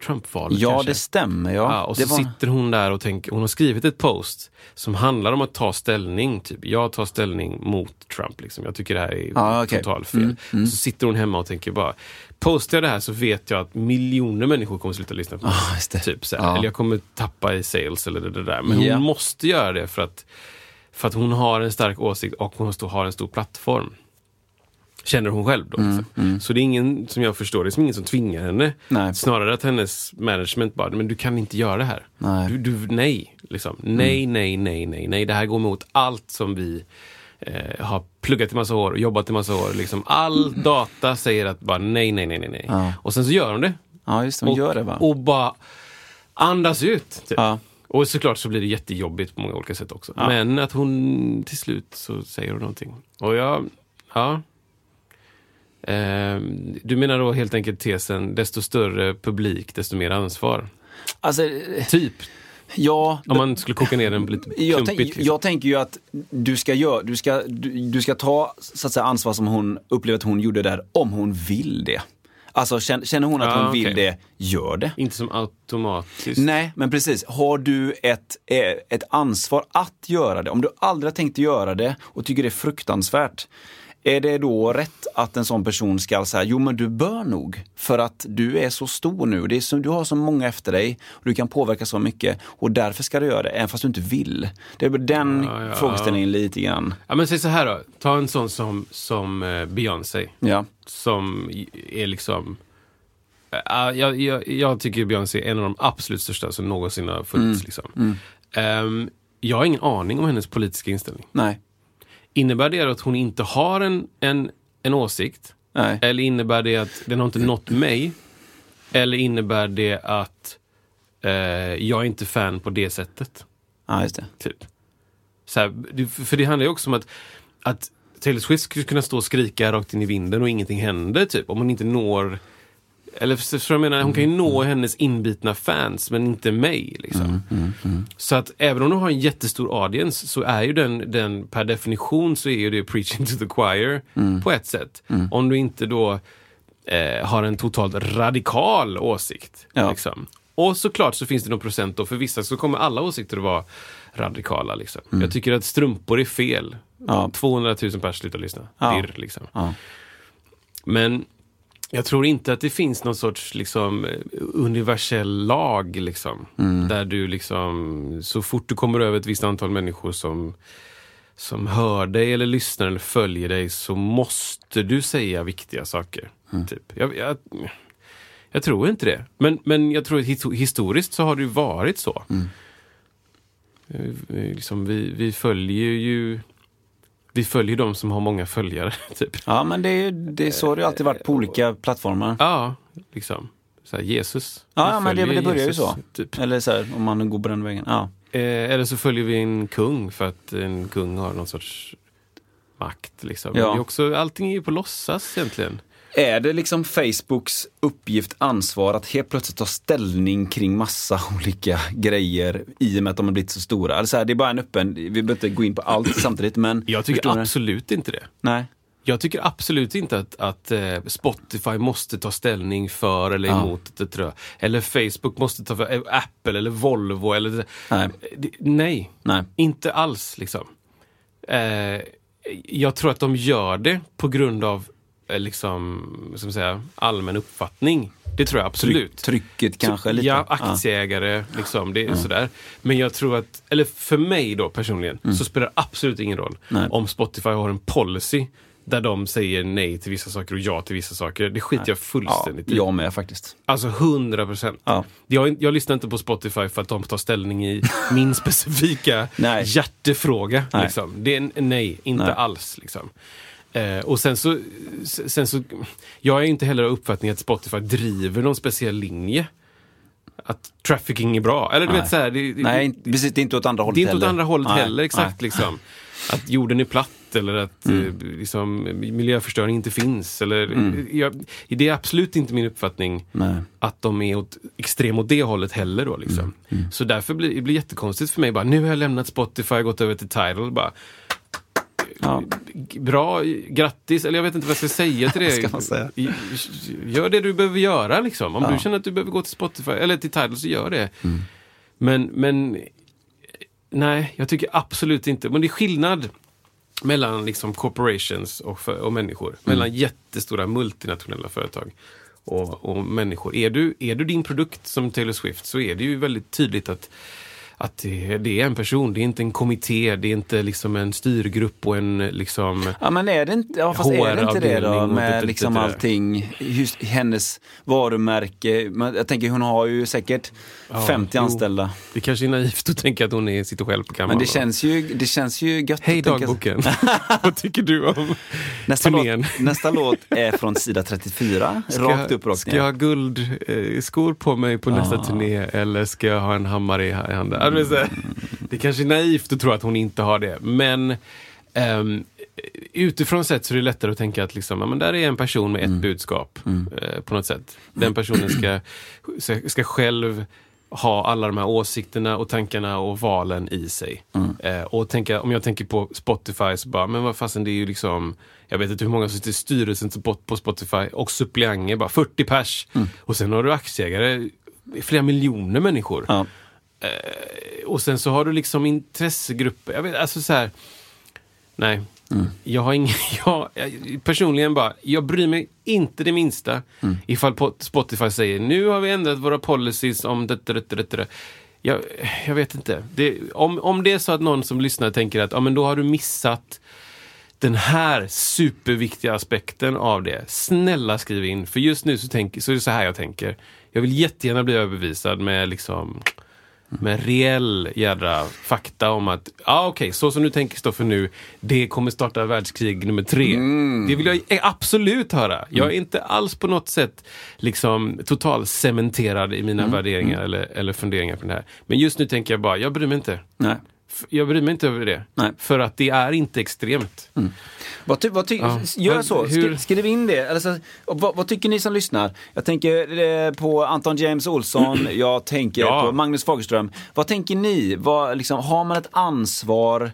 Trump-valet? Ja, kanske? det stämmer. Ja. Ja, och det så sitter hon där och tänker, hon har skrivit ett post som handlar om att ta ställning. Typ, jag tar ställning mot Trump. Liksom. Jag tycker det här är Ja, okej. totalt fel. Så sitter hon hemma och tänker bara, postar jag det här så vet jag att miljoner människor kommer sluta lyssna på mig. Ah. Typ, så. Ja. Eller jag kommer tappa i sales eller det, det där. Men hon Ja. måste göra det för att, för att hon har en stark åsikt och hon har en stor plattform. Känner hon själv då. Mm, Så det är ingen, som jag förstår det, är som ingen som tvingar henne. Nej. Snarare att hennes management bara, men du kan inte göra det här. Nej. Du, du, nej, liksom. nej, nej, nej, nej, nej. Det här går emot allt som vi eh, har pluggat i massa år och jobbat i massa år. Liksom. All data säger att bara nej, nej, nej, nej, nej. Ja. Och sen så gör hon det. Ja, just det. Hon och, gör det va? och bara andas ut. Typ. Ja. Och såklart så blir det jättejobbigt på många olika sätt också. Ja. Men att hon till slut så säger hon någonting. Och jag, ja. Ehm, du menar då helt enkelt tesen, desto större publik, desto mer ansvar? Alltså, Typ, ja. om man skulle koka ner den lite Jag, klumpigt. liksom. jag tänker ju att du ska, gör, du, ska, du, du ska ta så att säga, ansvar som hon upplever att hon gjorde där, om hon vill det. Alltså känner, hon att hon vill okej. det, gör det. Inte som automatiskt. Nej, men precis. Har du ett, eh, ett ansvar att göra det? Om du aldrig har tänkt göra det och tycker det är fruktansvärt, är det då rätt att en sån person ska säga, jo men du bör nog, för att du är så stor nu, det är så, du har så många efter dig, och du kan påverka så mycket och därför ska du göra det, även fast du inte vill. Det är den Ja, ja. frågeställningen lite grann. Ja, men säg så här då, ta en sån som, som eh, Beyoncé. Ja. Som är liksom... Ja, jag, jag, jag tycker Beyoncé är en av de absolut största som någonsin har funnits. Liksom. Ehm, jag har ingen aning om hennes politiska inställning. Nej. Innebär det att hon inte har en, en, en åsikt Nej. Eller innebär det att den har inte nått mig? Eller innebär det att eh, jag är inte fan på det sättet? Ja, just det. Typ. Så här, för det handlar ju också om att, att Taylor Swift skulle kunna stå och skrika rakt in i vinden och ingenting händer. Typ, om hon inte når... Eller för, för jag menar, hon kan ju nå hennes inbitna fans men inte mig. Liksom. Så att även om du har en jättestor audience så är ju den, den per definition så är ju det preaching to the choir på ett sätt. Om du inte då eh, har en totalt radikal åsikt. Ja. Liksom. Och såklart så finns det någon procent då, för vissa så kommer alla åsikter att vara radikala. Liksom. Jag tycker att strumpor är fel. Ja. 200 000 pers slutar lyssna. Ja. Dirr, liksom. Ja. Men jag tror inte att det finns någon sorts liksom, eh, universell lag. Liksom, Där du liksom, så fort du kommer över ett visst antal människor som, som hör dig eller lyssnar eller följer dig så måste du säga viktiga saker. Typ. Jag, jag, jag tror inte det. Men, men jag tror att his- historiskt så har det varit så. Eh, vi- Liksom, vi, vi följer ju vi följer de som har många följare. Typ. Ja, men det är, det är så det alltid varit på olika plattformar. Ja, liksom. Så här, Jesus. Ja, ja, men det, det börjar ju Jesus, så. Typ. Eller så här, om man går på den vägen. Ja. Eh, eller så följer vi en kung för att en kung har någon sorts makt. Liksom. Ja. Men det är också, allting är ju på låtsas egentligen. Är det liksom Facebooks uppgift, ansvar att helt plötsligt ta ställning kring massa olika grejer i och med att de har blivit så stora? Alltså här, det är bara en öppen, vi behöver inte gå in på allt samtidigt men... Jag tycker absolut inte det. Nej. Jag tycker absolut inte att, att eh, Spotify måste ta ställning för eller Ja. emot det tror jag. Eller Facebook måste ta för, eh, Apple eller Volvo eller... Nej. Det, nej, Nej. inte alls liksom. Eh, jag tror att de gör det på grund av liksom, vad ska man säga, allmän uppfattning. Det tror jag absolut. Trycket kanske Så, lite. Ja, aktieägare, liksom, det är sådär. Men jag tror att, eller för mig då personligen, så spelar det absolut ingen roll Mm. Nej. om Spotify har en policy där de säger nej till vissa saker och ja till vissa saker. Det skiter jag Ja, fullständigt i. jag med faktiskt. Alltså 100 procent. Ja. Jag, jag lyssnar inte på Spotify för att de tar ställning i min specifika Nej. hjärtefråga. Nej. Liksom. Det är nej, inte Nej. alls. Liksom. Eh, och sen så, sen så, jag är inte heller av uppfattningen att Spotify driver någon speciell linje. Att trafficking är bra. Eller du Nej. vet så här, det, det, Nej, inte- precis, det är inte åt andra hållet det är inte åt heller. andra hållet Nej, heller, exakt. nej. Liksom. Att jorden är platt eller att Mm. eh, liksom, miljöförstöring inte finns. Eller, jag, det är absolut inte min uppfattning Mm. Nej. att de är åt, extrem åt det hållet heller. Då, liksom. Mm, Så därför blir det blir jättekonstigt för mig. Bara, nu har jag lämnat Spotify och gått över till Tidal. Bara, Ja. bra, grattis, eller jag vet inte vad jag ska säga till det. Säga? Gör det du behöver göra liksom. Om Ja. du känner att du behöver gå till Spotify eller till Tidal så gör det. Mm. Men, men nej, jag tycker absolut inte. Men det är skillnad mellan liksom corporations och, för, och människor. Mm. Mellan jättestora multinationella företag och, och människor. Är du, är du din produkt som Taylor Swift så är det ju väldigt tydligt att att det, det är en person, det är inte en kommitté, det är inte liksom en styrgrupp och en liksom... Ja men är det inte, ja, fast är det inte det då med det- liksom det allting, just hennes varumärke. Jag tänker hon har ju säkert Ja, 50 jo. anställda. Det kanske är naivt att tänka att hon är, sitter själv på kammaren. Men det känns ju, det känns ju gött. Hej dagboken! Vad tycker du om Nästa låt, turnén? nästa låt är från sida 34, Ska rakt upp, rakt Ska jag ha guldskor på mig på nästa Ah. turné eller ska jag ha en hammare i handen? Det, det kanske är naivt att tro att hon inte har det, men ehm, utifrån sett så är det lättare att tänka att liksom, ja, men där är en person med ett Mm. budskap eh, på något sätt. Den personen ska, ska, själv ha alla de här åsikterna och tankarna och valen i sig. Mm. Eh, och tänka, om jag tänker på Spotify så bara, men vad fasen det är ju liksom jag vet inte hur många som sitter i styrelsen på på Spotify och suppleanter, bara 40 pers. Mm. Och sen har du aktieägare, flera miljoner människor. Ja. Och sen så har du liksom intressegrupper. Jag vet, alltså så här, nej. Mm. Jag har ingen, jag, jag, personligen bara, jag bryr mig inte det minsta Mm. ifall Spotify säger nu har vi ändrat våra policies om det, det, det, det, det. Jag, jag vet inte. Det, om, om det är så att någon som lyssnar tänker att ja, men då har du missat den här superviktiga aspekten av det. Snälla skriv in, för just nu så, tänk, så är det så här jag tänker. Jag vill jättegärna bli överbevisad med liksom med reell jädra fakta om att, ja ah, okej, så som du tänker Stoffer nu, det kommer starta världskrig nummer tre. Det vill jag absolut höra. Jag är inte alls på något sätt liksom total cementerad i mina värderingar eller, eller funderingar på det här. Men just nu tänker jag bara, jag bryr mig inte. Nej. Jag bryr mig inte över det. Nej. För att det är inte extremt. Vad ty, vad ty, Ja. Gör så, hur- Skri, skriv in det. Eller så, och vad, vad tycker ni som lyssnar? Jag tänker eh, på Anton James Olsson, jag tänker Ja. på Magnus Fagerström. Vad tänker ni? Vad, liksom, har man ett ansvar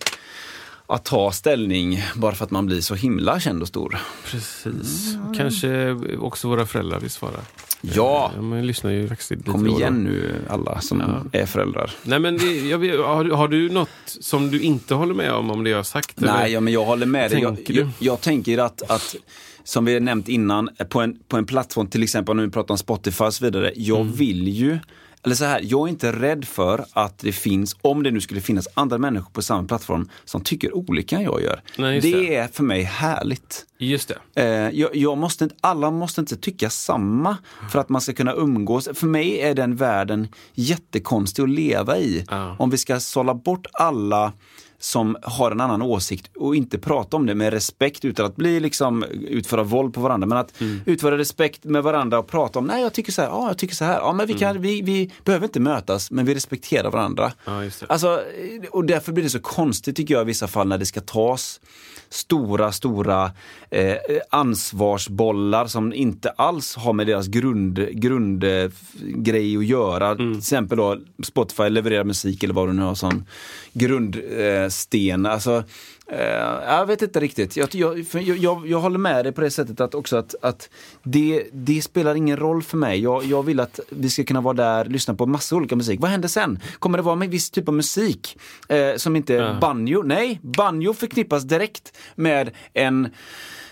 att ta ställning bara för att man blir så himla känd och stor? Precis. Kanske också våra föräldrar vill svara. Ja, Ja, man lyssnar ju faktiskt lite kom igen nu alla som är föräldrar. Nej, men det, jag, har, du- har du något som du inte håller med om, om det jag har sagt? eller? Nej, ja, men jag håller med dig. Jag, jag, jag tänker att, att, som vi har nämnt innan, på en, på en plattform, till exempel om vi pratar om Spotify och så vidare. Jag Mm. vill ju, eller så här, jag är inte rädd för att det finns, om det nu skulle finnas andra människor på samma plattform som tycker olika än jag gör. Nej, det, det. är för mig härligt. Just det. Eh, jag, jag måste inte, alla måste inte tycka samma för att man ska kunna umgås. För mig är den världen jättekonstig att leva i. Ja. Om vi ska sålla bort alla som har en annan åsikt och inte prata om det med respekt utan att bli liksom utföra våld på varandra. Men att Mm. utföra respekt med varandra och prata om, nej jag tycker så här, ja jag tycker så här. Ja men vi, kan, vi, vi behöver inte mötas men vi respekterar varandra. Mm. Ja. Alltså, och därför blir det så konstigt tycker jag i vissa fall när det ska tas stora, stora eh, ansvarsbollar som inte alls har med deras grund, grundgrej att göra. Mm. Till exempel då Spotify levererar musik eller vad du nu har som grundsten. Alltså, eh, jag vet inte riktigt. Jag, jag, jag, jag, håller med dig på det sättet att också att, att det, det spelar ingen roll för mig. Jag, jag vill att vi ska kunna vara där, lyssna på massa olika musik. Vad händer sen? Kommer det vara en viss typ av musik eh, som inte är banjo? Nej, banjo förknippas direkt med en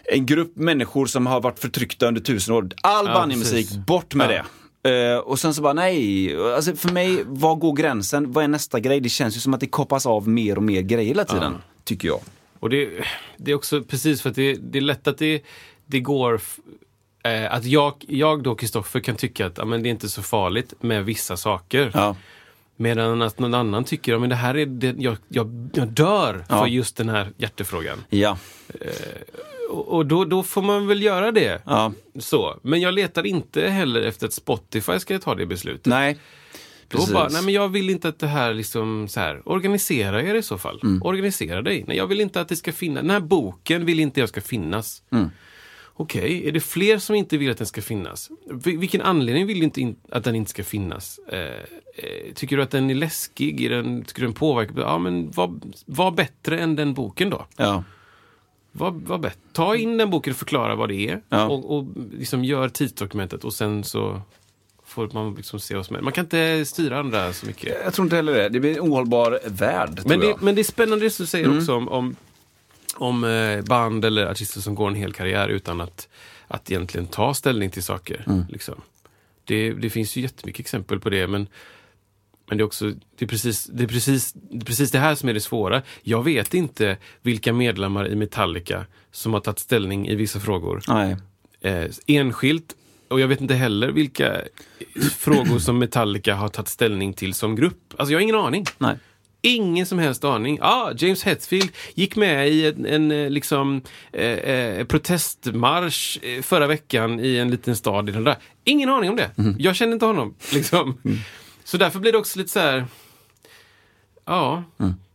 en grupp människor som har varit förtryckta under tusen år. All Ja, banjomusik, bort med Ja. det. Eh, och sen så bara nej, alltså för mig, var går gränsen? Vad är nästa grej? Det känns ju som att det koppas av mer och mer grejer hela tiden. Tycker jag. Och det, det är också precis för att det, det är lätt att det, det går eh, att jag, jag då, Kristoffer, kan tycka att ja, men det är inte så farligt med vissa saker. Ja. Medan att någon annan tycker att det här är det, jag, jag, jag dör Ja. för just den här hjärtefrågan. Ja. Och, och då, då får man väl göra det. ja. Så. Men jag letar inte heller efter att Spotify ska ta det beslutet. Nej. Då Precis. bara, nej men jag vill inte att det här liksom så här, organisera er i så fall. Mm. Organisera dig. Nej, jag vill inte att det ska finnas, den här boken vill inte jag ska finnas. Mm. Okej, är det fler som inte vill att den ska finnas? Vil- vilken anledning vill du inte in, att den inte ska finnas? Eh, eh, tycker du att den är läskig? Är den, tycker du den påverkar? Ja, men var, var bättre än den boken då. Ja. Var, var bättre. Ta in den boken och förklara vad det är. Ja. Och, och liksom gör tidsdokumentet och sen så får man liksom se vad som händer. Man kan inte styra andra så mycket. Jag tror inte heller det. Det blir en ohållbar värld. Men det, jag. men det är spännande det du säger också om, om, om eh, band eller artister som går en hel karriär utan att, att egentligen ta ställning till saker. Liksom. Det, det finns ju jättemycket exempel på det, men, men det är också det är precis, det är precis, det är precis det här som är det svåra. Jag vet inte vilka medlemmar i Metallica som har tagit ställning i vissa frågor Nej. eh, enskilt. Och jag vet inte heller vilka frågor som Metallica har tagit ställning till som grupp. Alltså jag har ingen aning. Nej. Ingen som helst aning. Ah, James Hetfield gick med i en, en eh, liksom, eh, eh, protestmarsch eh, förra veckan i en liten stad. I den där. Ingen aning om det. Jag känner inte honom. Liksom. Så därför blir det också lite så här... Ja,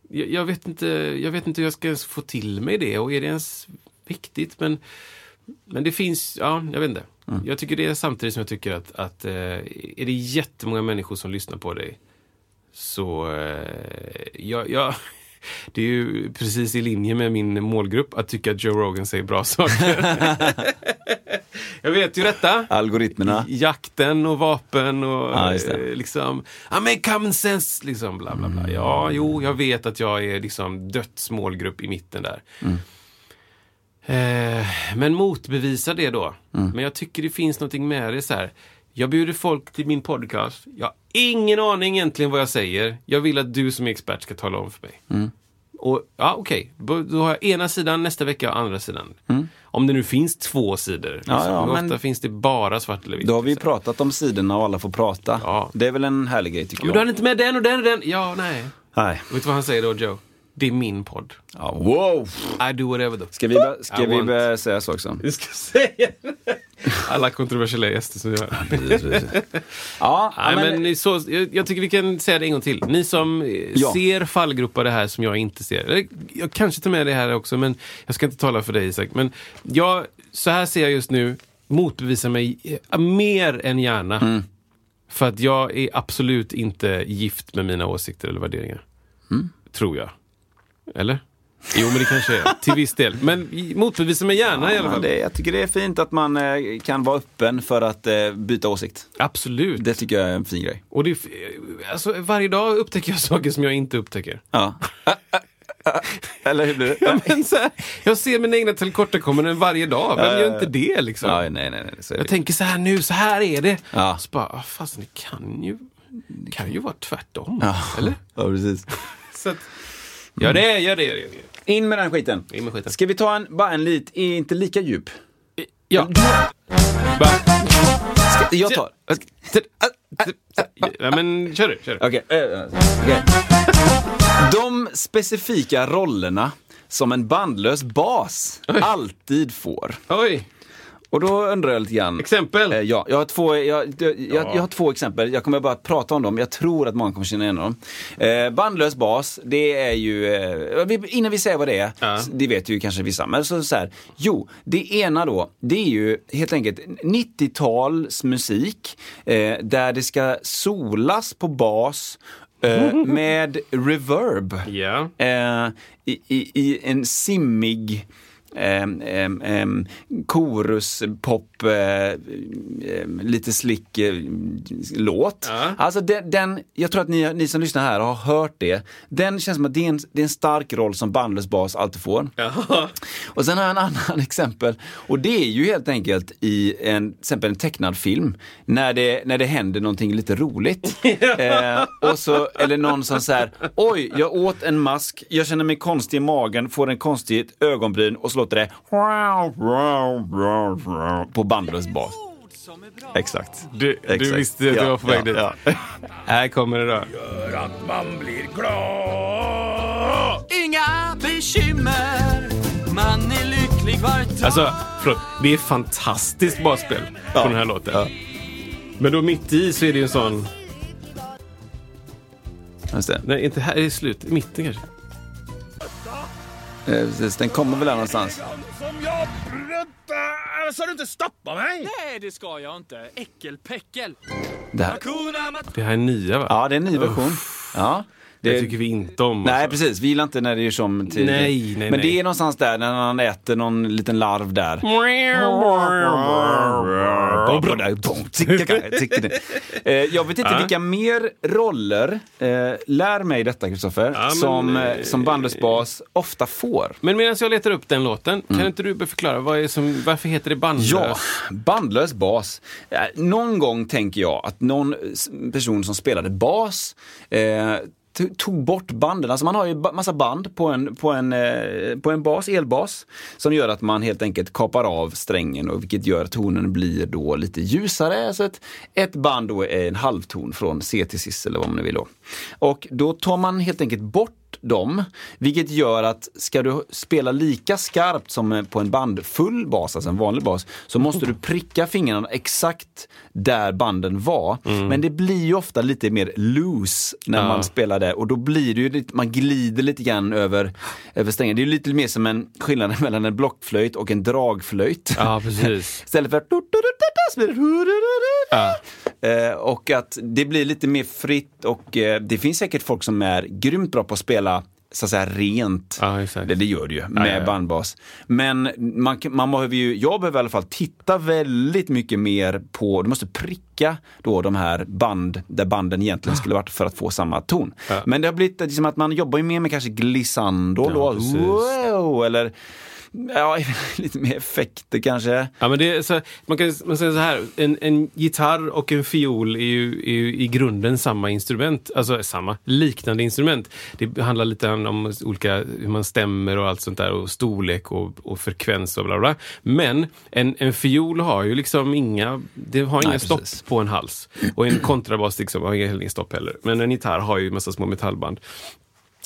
jag, jag, vet inte, jag vet inte hur jag ska ens få till mig det och är det ens viktigt? Men, men det finns, ja, jag vet inte. Jag tycker det är samtidigt som jag tycker att, att eh, är det jättemånga människor som lyssnar på dig så eh, jag, jag, det är ju precis i linje med min målgrupp att tycka att Joe Rogan säger bra saker. jag vet ju detta. Algoritmerna. Jakten och vapen och Ja, eh, liksom, I make common sense, liksom bla bla bla. Ja, jo, jag vet att jag är liksom dödsmålgrupp i mitten där. Eh, men motbevisa det då. Men jag tycker det finns någonting med det så här. Jag bjuder folk till min podcast. Jag har ingen aning egentligen vad jag säger. Jag vill att du som är expert ska tala om för mig. Och, ja, okej. Då då har jag ena sidan nästa vecka och andra sidan. Om det nu finns två sidor. Liksom. Mm. ja, Hur men- Ofta finns det bara svart eller vitt. Då har vi liksom. pratat om sidorna och alla får prata. Ja. Det är väl en härlig grej tycker du jag. hade inte med den och den och den. Ja, nej. Nej. Vet du vad han säger då, Joe? Det är min podd. Ja, wow! I do whatever though. Ska vi, ska I vi want- börja säga så också? Du ska säga. Alla kontroversiella gäster som gör. Ja, Nej, men, men så, jag, jag tycker vi kan säga det en gång till. Ni som eh, Ja. ser fallgropar det här som jag inte ser. Jag kanske tar med det här också, men jag ska inte tala för dig Isak. Men jag, så här ser jag just nu, motbevisa mig eh, mer än gärna. Mm. För att jag är absolut inte gift med mina åsikter eller värderingar. Mm. Tror jag. Eller? Jo, men det kanske är. Till viss del. Men motbevisa mig gärna i alla ja, fall. det, jag tycker det är fint att man eh, kan vara öppen för att eh, byta åsikt. Absolut. Det tycker jag är en fin grej. Och det, f- alltså, varje dag upptäcker jag saker som jag inte upptäcker. Ja. Eller hur blir det? Ja, men så här, jag ser mina egna tillkortakommanden varje dag. Vem gör inte det liksom? Ja, nej, nej, nej. Så Jag det. tänker så här nu, så här är det. Ja. Så bara, ah, fast det kan ju, det kan ju vara tvärtom. Ja. Eller? Ja, precis. Så att, ja, det gör det. Gör det. In med den skiten. In med skiten. Ska vi ta en, bara en lit, inte lika djup? Ja. Va? Ska, jag tar. Ja, men kör du. Kör du. Okej. eh, okej. De specifika rollerna som en bandlös bas alltid får. Oj, Och då undrar jag lite grann. exempel. Eh, Ja, jag har, två, jag, jag, jag, jag har två exempel. Jag kommer bara prata om dem. Jag tror att många kommer känna igen dem. Eh, bandlös bas, det är ju, eh, innan vi säger vad det är, Ja. s- det vet ju kanske vissa, men så, så här, jo, det ena då, det är ju helt enkelt 90-tals musik eh, där det ska solas på bas eh, med reverb Ja. eh, i, i, i en simmig ehm, ehm, ehm, pop, eh, ehm, lite slick eh, låt. Ja. Alltså den, den, jag tror att ni, ni som lyssnar här har hört det. Den känns som att det är en, det är en stark roll som bandlös bas alltid får. Jaha. Och sen har jag en annan exempel. Och det är ju helt enkelt i en, till exempel en tecknad film. När det, när det händer någonting lite roligt. eh, och så, eller någon som säger oj, jag åt en mask, jag känner mig konstig i magen, får en konstig ögonbryn och så låter det på bandlös bas. Exakt. Du, du Exakt. visste att Ja, du var på väg ja, dit. ja. Här kommer det då. Man blir glad Inga bekymmer Man är lycklig var dag Alltså, förlåt. Det är fantastiskt basspel på den här låten. ja. Men då mitt i så är det ju en sån... Just det. Nej, inte här. I slut. I mitten kanske. Eh, precis. Den kommer väl där någonstans. Som jag bruttar Så du inte stoppa mig Nej det ska jag inte Äckelpäckel Det här. Det här är nya va? Ja, det är en ny version. Ja. Det Det, tycker vi inte om. Nej, alltså. precis. Vi gillar inte när det är som tidigare. Nej, nej, Men det är någonstans där när han äter någon liten larv där. Eh, Jag vet inte vilka mer roller, eh, lär mig detta Kristoffer, Ja, som, eh, som bandlös bas ofta får. Men medan jag letar upp den låten, kan inte du förklara vad som, varför heter det bandlös? Ja, bandlös bas. Någon gång tänker jag att någon person som spelade bas eh, tog bort banden. Alltså man har ju massa band på en, på, en, eh, på en bas, elbas, som gör att man helt enkelt kapar av strängen och vilket gör att tonen blir då lite ljusare. Så ett, ett band då är en halvton från C till cis eller vad man nu vill då. Och då tar man helt enkelt bort dem, vilket gör att ska du spela lika skarpt som på en bandfull bas, alltså en vanlig bas, så måste du pricka fingrarna exakt där banden var. Men det blir ju ofta lite mer loose när Ja. man spelar det och då blir det ju lite, man glider lite grann över, över strängen. Det är lite mer som en skillnad mellan en blockflöjt och en dragflöjt. Ja, precis. Istället för Ja. Eh, och att det blir lite mer fritt och eh, det finns säkert folk som är grymt bra på att spela så att säga rent. Ja, exakt. Det, det gör det ju med ja, ja. bandbas. Men man, man behöver ju, jag behöver i alla fall titta väldigt mycket mer på, du måste pricka då de här band, där banden egentligen skulle varit för att få samma ton. Men det har blivit liksom att man jobbar ju mer med kanske glissando Ja, då, wow, eller ja, lite mer effekter kanske. Ja, men det så, man kan man säger så här, en, en gitarr och en fiol är ju, är ju i grunden samma instrument, alltså samma, liknande instrument. Det handlar lite om olika, hur man stämmer och allt sånt där och storlek och, och frekvens och bla bla. Men en, en fiol har ju liksom inga, det har inga Nej, stopp precis. på en hals. Och en kontrabas liksom har inga stopp heller. Men en gitarr har ju massa små metallband.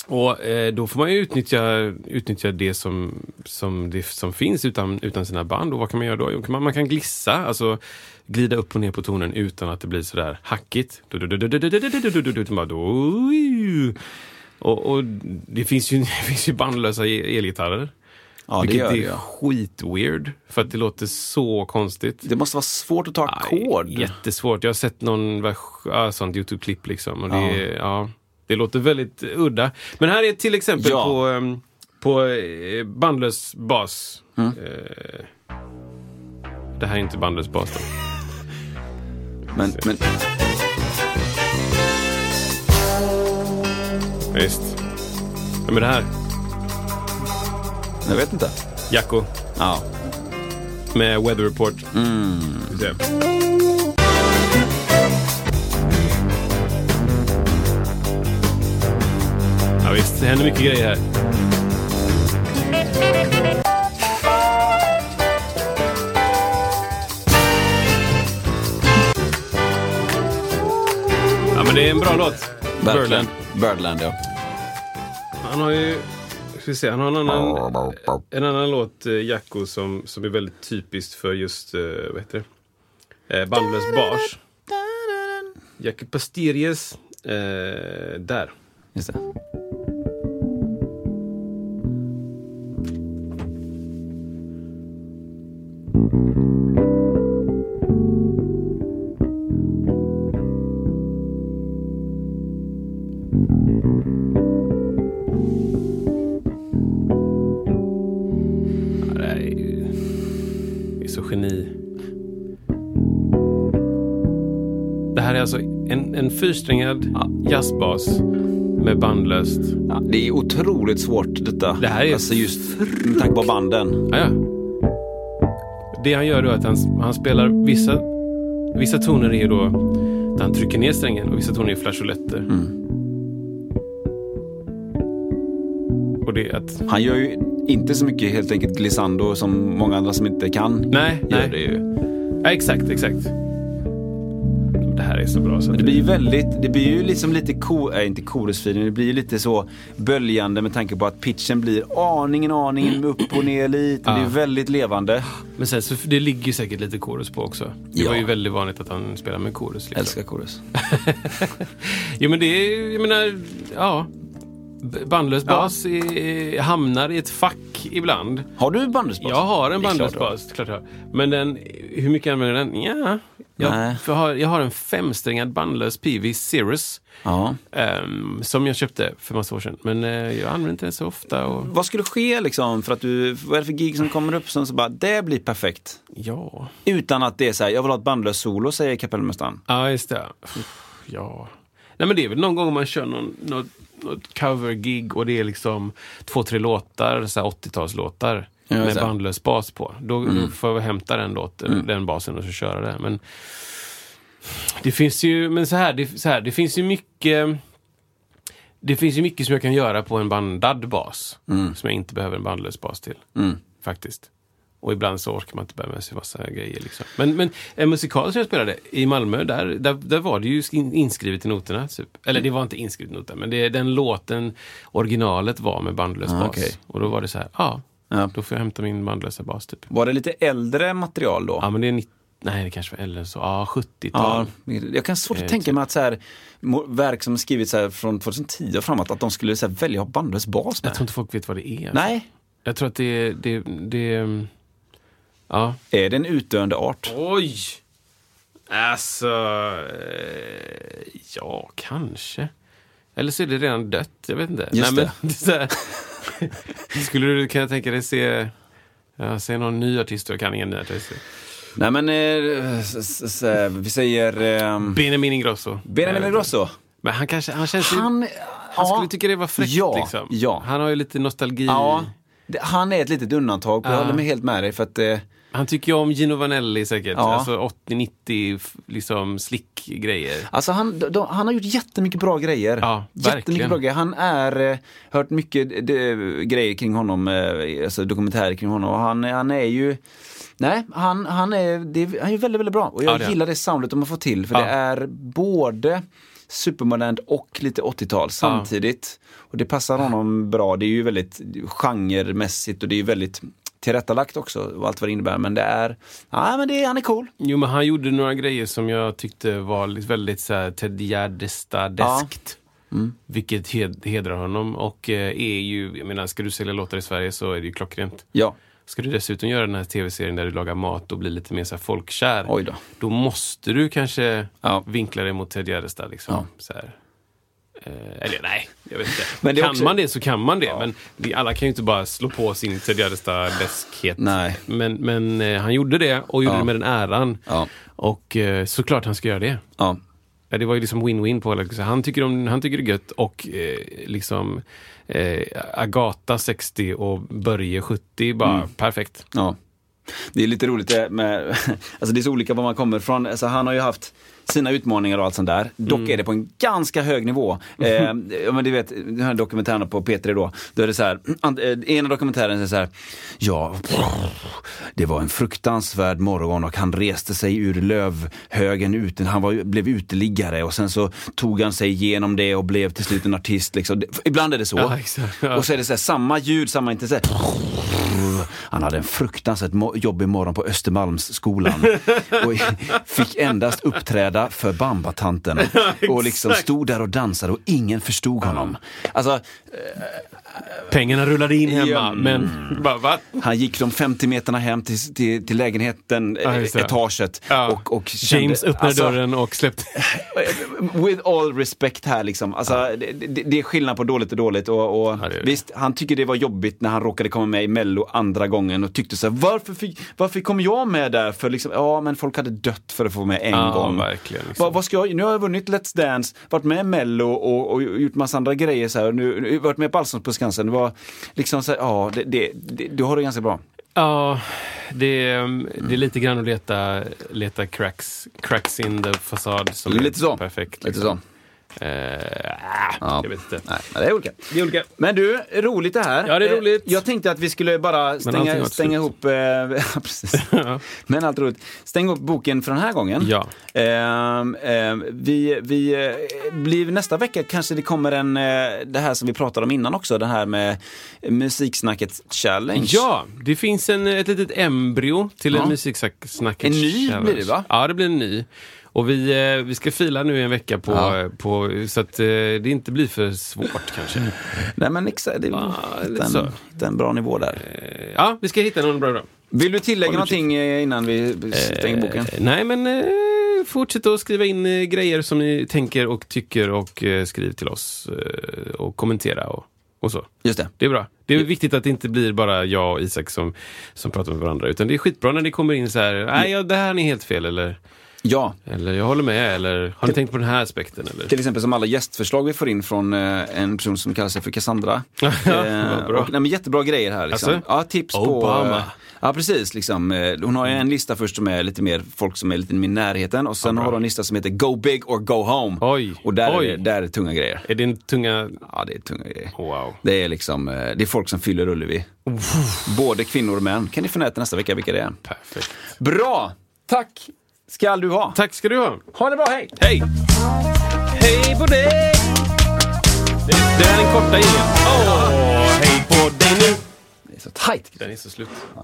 Och eh, då får man ju utnyttja, utnyttja det som, som, det som finns utan, utan sina band. Och vad kan man göra då? Jo, Man, man kan glissa, alltså glida upp och ner på tonen utan att det blir sådär hackigt. Och, och det finns ju, det finns ju bandlösa e- elgitarrer. Ja, det vilket gör det. är ja. skitweird. För att det låter så konstigt. Det måste vara svårt att ta ackord. Jättesvårt. Jag har sett någon vers, ja, sånt YouTube-klipp liksom. Och det, är- ja. Det låter väldigt udda. Men här är till exempel Ja. på, ehm, på eh, bandlös bas. Mm. Eh, det här är inte bandlös bas då. Men, men Visst. Vem är det här? jag vet inte. Jacko Ja. med Weather Report. Mm. Ja, visst, det händer mycket grejer här. Ja, men det är en bra låt. Birdland. Birdland, ja. Han har ju... Ska vi se, han har en annan, en annan låt, eh, Jacko, som, som är väldigt typiskt för just, eh, vad heter det? Eh, bandlös bas. Jacko Pastirjes. Eh, där. Just det. Fyrsträngad jazzbas med bandlöst. Ja, det är otroligt svårt detta. Det här är- Alltså just med tanke på banden. Ja, ja. Det han gör då är att han, han spelar vissa, vissa toner är då där han trycker ner strängen och vissa toner är flageoletter. Mm. Och det att... Han gör ju inte så mycket helt enkelt glissando som många andra som inte kan. Nej, gör nej. det ju. Ja, exakt, exakt. Det är så bra så att Det blir ju väldigt, det blir ju liksom lite, ko, äh, inte chorusfilen, det blir ju lite så böljande med tanke på att pitchen blir aningen, aningen upp och ner lite. Det är Ja. väldigt levande. Men sen så det ligger ju säkert lite chorus på också. Det Ja. var ju väldigt vanligt att han spelade med chorus. Liksom. Älskar chorus. Jo men det är, jag menar, ja. Bandlös Ja. bas är, hamnar i ett fack ibland. Har du bandusbas? Jag har en Det bandlös bas, klart jag har. Men den, hur mycket använder den? Ja. Jag, jag, har, jag har en femsträngad bandlös PV Cirrus. Ja. ehm, som jag köpte för massa år sedan. Men eh, jag använder inte den så ofta. Och, Vad skulle ske liksom för att du, vad är det för gig som kommer upp som så bara, det blir perfekt. ja, Utan att det är så här, jag vill ha ett bandlöst solo säger kapellmästaren. ja just det. Ja. Nej men det är väl någon gång man kör någon, något, något cover-gig och det är liksom två, tre låtar, så här 80-talslåtar. Ja, med bandlös bas på. Då, då får jag hämta den låten, den basen och så köra det. Men det finns ju, men så här, det, så här, det finns ju mycket det finns ju mycket som jag kan göra på en bandad bas. Som jag inte behöver en bandlös bas till. Mm. Faktiskt. Och ibland så orkar man inte bära med sig massa grejer. Liksom. Men, men en musikal som jag spelade i Malmö, där, där, där var det ju in, inskrivet i noterna. Typ. Eller det var inte inskrivet i noterna, men det, den låten, originalet var med bandlös Ah, bas. okej. Och då var det så här, ja, Ja. då får jag hämta min bandlösa bas typ. Var det lite äldre material då? Ja, men det är 90, nej det kanske var äldre så, ja 70-tal. Ja, jag kan svårt att Eh, tänka typ. mig att så här, verk som skrivits så här från 2010 och framåt, att de skulle så här, välja att ha bandlös bas med. Jag tror inte folk vet vad det är. Nej, Jag tror att det, det, det ja. är det en utdöende art? Oj! Alltså, eh, ja, kanske. Eller så är det redan dött, jag vet inte. Just men, det. det är så här, skulle du kunna tänka dig se, ja, se någon ny artist? Jag kan ingen ny artist. Nej men, eh, s- s- s- vi säger eh, Benjamin Ingrosso. Benjamin Eh, Ingrosso. Men han kanske, han känns ju, Han, han skulle tycka det var fräckt Ja, liksom. ja. Han har ju lite nostalgi. Ja. det, han är ett litet undantag, jag håller mig helt med dig. För att, eh, Han tycker ju om Gino Vanelli säkert. Ja. Alltså 80-90 f- liksom slick-grejer. Alltså han, de, han har gjort jättemycket bra grejer. Ja, jättemycket verkligen. bra grejer. Han är, eh, hört mycket de, grejer kring honom, eh, alltså dokumentärer kring honom. Och han, han är ju, nej, han, han, är, det, han är väldigt, väldigt bra. Och jag Ja, det gillar det soundet de har fått till. För det är både supermodernt och lite 80-tal samtidigt. Och det passar honom bra. Det är ju väldigt genremässigt och det är ju väldigt tillrättalagt också, och allt vad det innebär. Men det är, ja men det, är- han är cool. Jo, men han gjorde några grejer som jag tyckte var väldigt så här Ted Gärdestad-deskt. Mm. Vilket hed, hedrar honom och eh, är ju, jag menar, ska du sälja låtar i Sverige så är det ju klockrent. Ja, Ska du dessutom göra den här tv-serien där du lagar mat och blir lite mer så folkkär. Oj då. Då måste du kanske Ja. vinkla dig mot Ted Gärdestad. Liksom. Ja. Så här. Eh, eller nej, jag vet inte. Men kan också- man det så kan man det. Men det, alla kan ju inte bara slå på sin Ted Gärdestad-läskhet. Nej. Men, men eh, han gjorde det och gjorde Ja. det med den äran. Ja. Och eh, såklart han ska göra det. ja. Ja, det var ju liksom win-win på så Han tycker, om, han tycker det är gött och eh, liksom eh, Agata 60 och Börje 70, bara Mm. perfekt. Ja. Det är lite roligt det med, alltså det är så olika var man kommer ifrån. Alltså han har ju haft sina utmaningar och allt sånt där. Dock Mm. är det på en ganska hög nivå. Eh, men du vet, den här dokumentären på P3 då, då är det så här, eh, ena dokumentären är så här, ja, det var en fruktansvärd morgon och han reste sig ur lövhögen ute, han var, blev uteliggare och sen så tog han sig igenom det och blev till slut en artist. Liksom. Ibland är det så. Ja, exakt. Ja. Och så är det så här, samma ljud, samma inte så här, han hade en fruktansvärt jobbig morgon på Östermalmsskolan och fick endast uppträda för Bambatanten. Och liksom stod där och dansade och ingen förstod honom. Alltså, Pengarna rullade in hemma, Ja. men bara, va? han gick de 50 meterna hem till, till, till lägenheten, Ja, det. etaget. Ja. Och, och kände- James öppnade alltså, dörren och släppte... With all respect här liksom. Alltså, det, det, det är skillnad på dåligt och dåligt. Och, och Ja, det. Visst, han tycker det var jobbigt när han råkade komma med i Mello andra gången och tyckte så här, varför, fick, varför kom jag med där? För liksom, ja men folk hade dött för att få med en Ja, gång. verkligen, liksom. Vad, vad ska jag, nu har jag vunnit Let's Dance, varit med i Mello och, och gjort massa andra grejer så här. Nu, varit med på Allsång på Skansen. Det var liksom så här, ja, det, det, det, du har det ganska bra. Ja, det, är- det är lite grann att leta, leta cracks, cracks in the fasad som är Lite så. perfekt. Lite liksom. så. Eh, Ja. Jag vet inte. Nej, men det är olika. Det är olika. Men du, roligt det här. Ja, det är Eh, roligt. Jag tänkte att vi skulle bara stänga, stänga ihop, eh, precis. men allt roligt. Stänga upp boken för den här gången. Ja. Ehm, ehm, vi, vi eh, blir nästa vecka kanske det kommer en, eh, det här som vi pratade om innan också, det här med musiksnacket challenge. Ja, det finns en, ett litet embryo till Ja. en musiksnacket En ny challenge. blir det, va? Ja, det blir en ny. Och vi, eh, vi ska fila nu i en vecka på, Ja. på så att eh, det inte blir för svårt kanske. Nej men exakt, det, hitta, så. en, hitta en bra nivå där. Eh, Ja, vi ska hitta någon bra. bra. Vill du tillägga Håll någonting eh, innan vi stänger boken? Eh, nej, men eh, fortsätt att skriva in eh, grejer som ni tänker och tycker och eh, skriv till oss eh, och kommentera och, och så. Just det. Det är bra. Det är viktigt att det inte blir bara jag och Isak som, som pratar med varandra. Utan det är skitbra när det kommer in så här, nej, ja, det här är helt fel. Eller, Ja, eller jag håller med. Eller har ni tänkt på den här aspekten? Eller? Till exempel som alla gästförslag vi får in från eh, en person som kallar sig för Cassandra. Ja, Eh, bra. och, nej, men jättebra grejer här. Liksom. Alltså? Ja, tips Obama. på... eh, Ja, precis. Liksom. Eh, Hon har en lista först som är lite mer folk som är lite mer i närheten och sen Ja, har hon en lista som heter Go big or go home. Oj, Och där, oj. Är, det- där är det tunga grejer. Är din tunga... Ja, det är tunga grejer. Wow. Det är liksom, eh, det är folk som fyller Ullevi. Både kvinnor och män. Kan ni till nästa vecka vilka det är. Perfekt. Bra! Tack ska du ha. Tack ska du ha. Ha det bra, hej! Hej! Hej på dig! Det, är den korta ingen. Åh, hej på dig nu! Det är så tajt. Den är så slut. Ja,